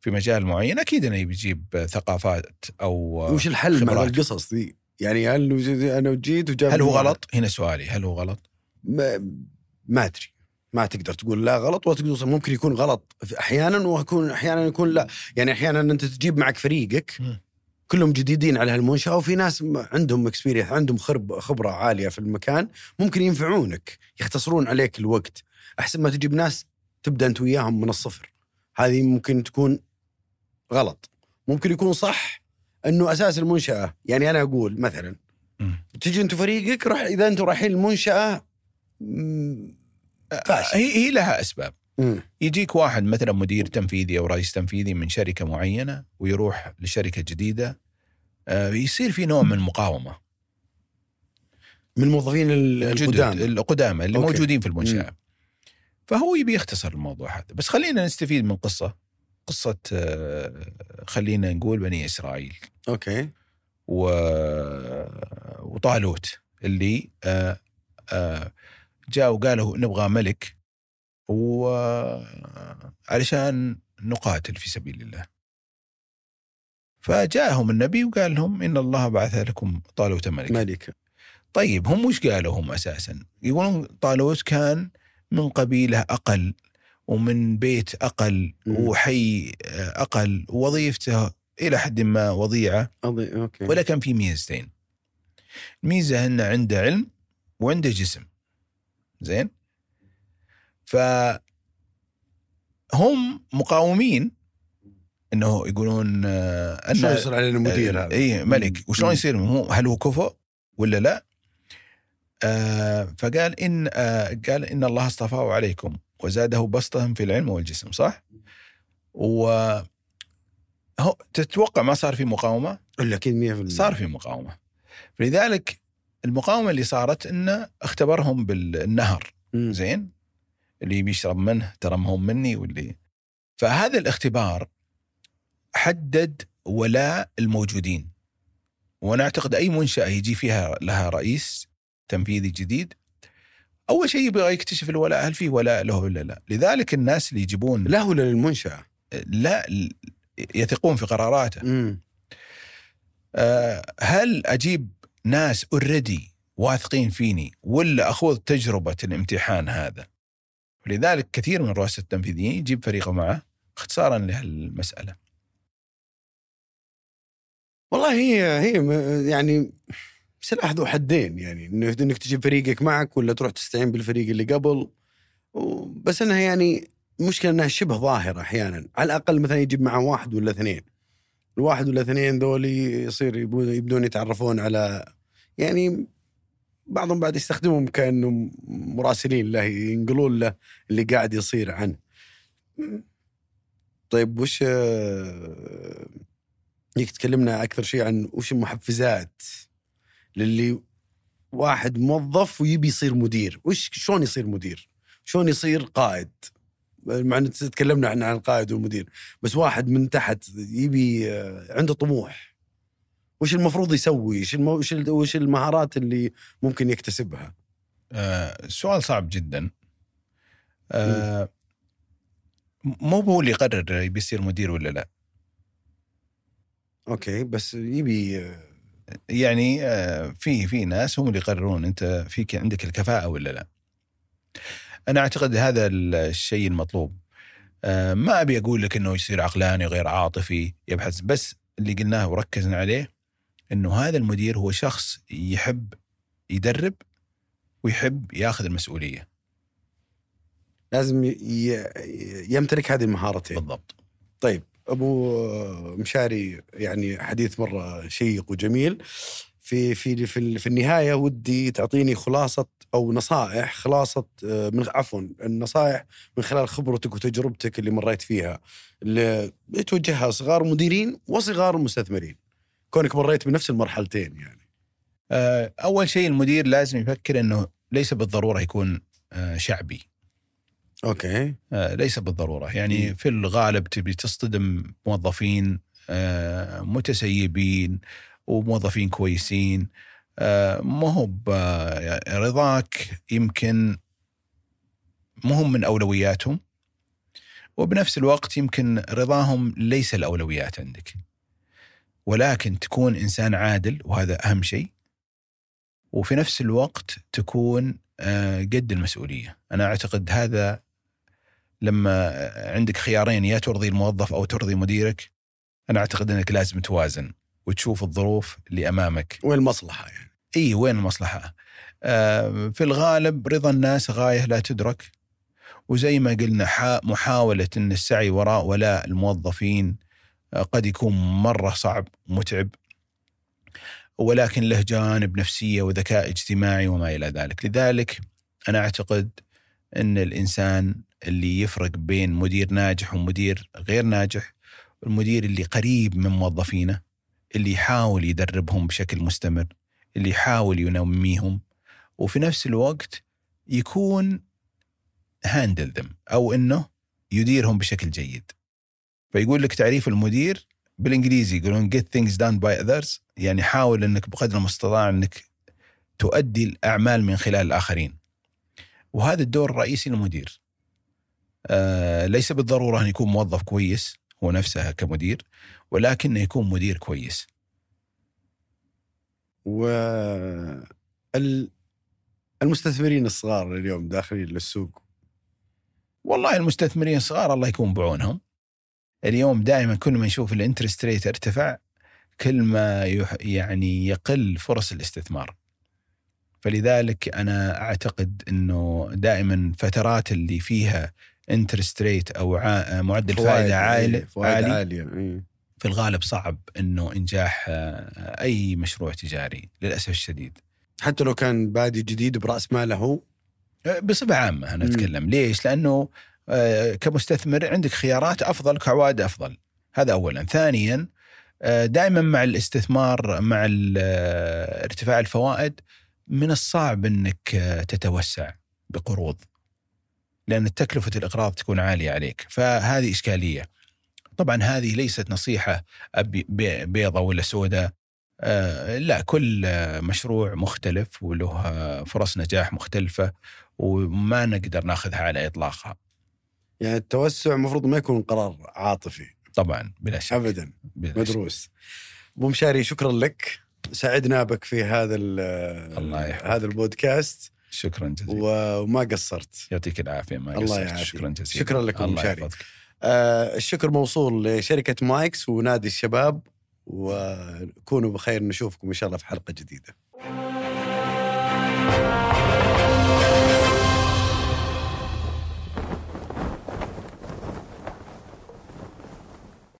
في مجال معين أكيد انه بيجيب ثقافات أو
وش الحل مع. القصص دي؟ يعني هل أنا جيت وجاب
هل هو غلط؟ هنا سؤالي هل هو غلط؟
ما, ما أدري. ما تقدر تقول لا غلط ولا تقول ممكن يكون غلط أحيانا ويكون أحيانا يكون لا. يعني أحيانا أنت تجيب معك فريقك. كلهم جديدين على هالمنشأة وفي ناس عندهم اكسبيرينس عندهم خرب خبرة عالية في المكان ممكن ينفعونك يختصرون عليك الوقت. أحسن ما تجيب ناس تبدأ أنت وياهم من الصفر. هذه ممكن تكون غلط. ممكن يكون صح إنه أساس المنشأة. يعني أنا أقول مثلا. تجي أنت فريقك راح إذا أنتم رايحين المنشأة فاشل.
هي هي لها أسباب.
مم.
يجيك واحد مثلا مدير تنفيذي أو رئيس تنفيذي من شركة معينة ويروح لشركة جديدة آه، يصير في نوع من المقاومه
من الموظفين ال-
الجدد
القدام
القدامى اللي
okay.
موجودين في المنشاه فهو يبي يختصر الموضوع هذا. بس خلينا نستفيد من قصة. قصة آه، خلينا نقول بني إسرائيل.
okay.
و... وطالوت اللي آه، آه، جاء وقالوا نبغى ملك وعلشان نقاتل في سبيل الله. فجاءهم النبي وقال لهم إن الله بعث لكم طالوت ملك
ملك
طيب هم وش قالوا هم أساسا؟ يقولون طالوت كان من قبيلة أقل ومن بيت أقل. وحي أقل ووظيفته إلى حد ما وضيعة. ولا كان في ميزتين. ميزة أنه عنده علم وعنده جسم. زين ف هم مقاومين إنه يقولون آه، أن
شلون يصير علينا مدير هذا؟
اي ملك وشلون. يصير هو هل هو كفؤ ولا لا؟ آه فقال إن آه قال إن الله اصطفاه عليكم وزاده بسطهم في العلم والجسم صح؟ و تتوقع ما صار في مقاومة؟
إلا أكيد 100%
صار في مقاومة فلذلك المقاومة اللي صارت إنه اختبرهم بالنهر
مم.
زين اللي بيشرب منه ترى ما مني واللي فهذا الاختبار حدد ولاء الموجودين وأنا أعتقد أي منشأة يجي فيها لها رئيس تنفيذي جديد أول شيء يبغى يكتشف الولاء هل في ولاء له ولا لا لذلك الناس اللي يجيبون
له ولا للمنشأة؟
لا يثقون في قراراته. آه، هل أجيب ناس اوريدي واثقين فيني ولا أخوض تجربة الامتحان هذا؟ لذلك كثير من الرؤساء التنفيذيين يجيب فريقه معه اختصارا لهالمسألة.
والله هي هي يعني سلاح ذو حدين يعني إنك تجيب فريقك معك ولا تروح تستعين بالفريق اللي قبل بس إنها يعني المشكلة إنها شبه ظاهرة أحيانا على الأقل مثلا يجيب معه واحد ولا اثنين الواحد ولا اثنين ذولي يصير يبدون يتعرفون على يعني بعضهم بعد يستخدمهم كأنهم مراسلين له ينقلون له اللي قاعد يصير عنه. طيب وش آه، هيك تكلمنا أكثر شيء عن وش المحفزات للي واحد موظف ويبي يصير مدير؟ وش شلون يصير مدير؟ شلون يصير قائد؟ مع إن تكلمنا عن عن القائد والمدير بس واحد من تحت يبي آه، عنده طموح وش المفروض يسوي وش. وش وش المهارات اللي ممكن يكتسبها
آه، السؤال صعب جدا. آه، مو هو اللي يقرر يبي يصير مدير ولا لا.
أوكي بس يبي آه،
يعني آه، في في ناس هم اللي يقررون أنت فيك عندك الكفاءة ولا لا. أنا أعتقد هذا الشيء المطلوب. آه، ما أبي أقول لك إنه يصير عقلاني غير عاطفي يبحث بس اللي قلناه وركزنا عليه إنه هذا المدير هو شخص يحب يدرب ويحب ياخذ المسؤولية.
لازم يمتلك هذه المهارتين
بالضبط.
طيب أبو مشاري يعني حديث مرة شيق وجميل في في في, في النهاية ودي تعطيني خلاصة أو نصائح خلاصة آه، من عفوا النصائح من خلال خبرتك وتجربتك اللي مريت فيها اللي توجهها صغار مديرين وصغار مستثمرين كونك مريت بنفس المرحلتين يعني
آه، أول شيء المدير لازم يفكر إنه ليس بالضرورة يكون آه، شعبي. أوكي ليس بالضرورة يعني. في الغالب تبي تصطدم موظفين متسيبين وموظفين كويسين. آه، ما هو ب- رضاك يمكن مهم من أولوياتهم وبنفس الوقت يمكن رضاهم ليس الأولويات عندك. ولكن تكون إنسان عادل وهذا أهم شيء. وفي نفس الوقت تكون آه، قد المسؤولية. أنا أعتقد هذا لما عندك خيارين يا ترضي الموظف أو ترضي مديرك أنا أعتقد إنك لازم توازن. وتشوف الظروف اللي أمامك.
وين المصلحة يعني؟
إي وين المصلحة؟ آه، في الغالب رضا الناس غاية لا تدرك وزي ما قلنا حا- محاولة إن السعي وراء ولاء الموظفين آه، قد يكون مرة صعب ومتعب ولكن له جانب نفسية وذكاء اجتماعي وما إلى ذلك. لذلك أنا أعتقد إن الإنسان اللي يفرق بين مدير ناجح ومدير غير ناجح المدير اللي قريب من موظفينه اللي يحاول يدربهم بشكل مستمر اللي يحاول ينميهم وفي نفس الوقت يكون هاندل ذم أو إنه يديرهم بشكل جيد. فيقول لك تعريف المدير بالإنجليزي يقولون get things done by others يعني حاول إنك بقدر المستطاع إنك تؤدي الأعمال من خلال الآخرين. وهذا الدور الرئيسي للمدير. آه ليس بالضرورة أن يكون موظف كويس. هو نفسه كمدير ولكنه يكون مدير كويس.
و ال- المستثمرين الصغار اليوم داخلين للسوق؟
والله المستثمرين الصغار الله يكون بعونهم. اليوم دائما كل ما نشوف ال interest rate ارتفع كل ما يح يعني يقل فرص الاستثمار. فلذلك أنا أعتقد إنه دائما فترات اللي فيها interest rate أو معدل فائدة عالي,
إيه، فوائد
عالي
عالية إيه.
في الغالب صعب إنه إنجاح آه، أي مشروع تجاري للأسف الشديد
حتى لو كان بادي جديد برأس ماله هو
بصفة عامة
أنا.
أتكلم ليش؟ لأنه آه، كمستثمر عندك خيارات أفضل كعوائد أفضل هذا اولا ثانيا آه، دائما مع الاستثمار مع آه، ارتفاع الفوائد من الصعب إنك آه، تتوسع بقروض لأن تكلفة الإقراض تكون عالية عليك. فهذه إشكالية. طبعا هذه ليست بي- بيضة ولا سوداء آه، لا كل مشروع مختلف وله فرص نجاح مختلفة وما نقدر ناخذها على إطلاقها.
يعني التوسع المفروض ما يكون قرار عاطفي.
طبعا بلا شك.
ابدا.
بلا.
مدروس. أبو مشاري شكرا لك. سعدنا بك في هذا ال-
الله.
هذا البودكاست.
شكرا جزيلا
و- وما قصرت
يعطيك العافية ما
الله
قصرت.
يعافيك.
شكرا جزيلا
شكرا لكم
الله
مشاري. آه الشكر موصول لشركة مايكس ونادي الشباب وكونوا بخير نشوفكم إن شاء الله في حلقة جديدة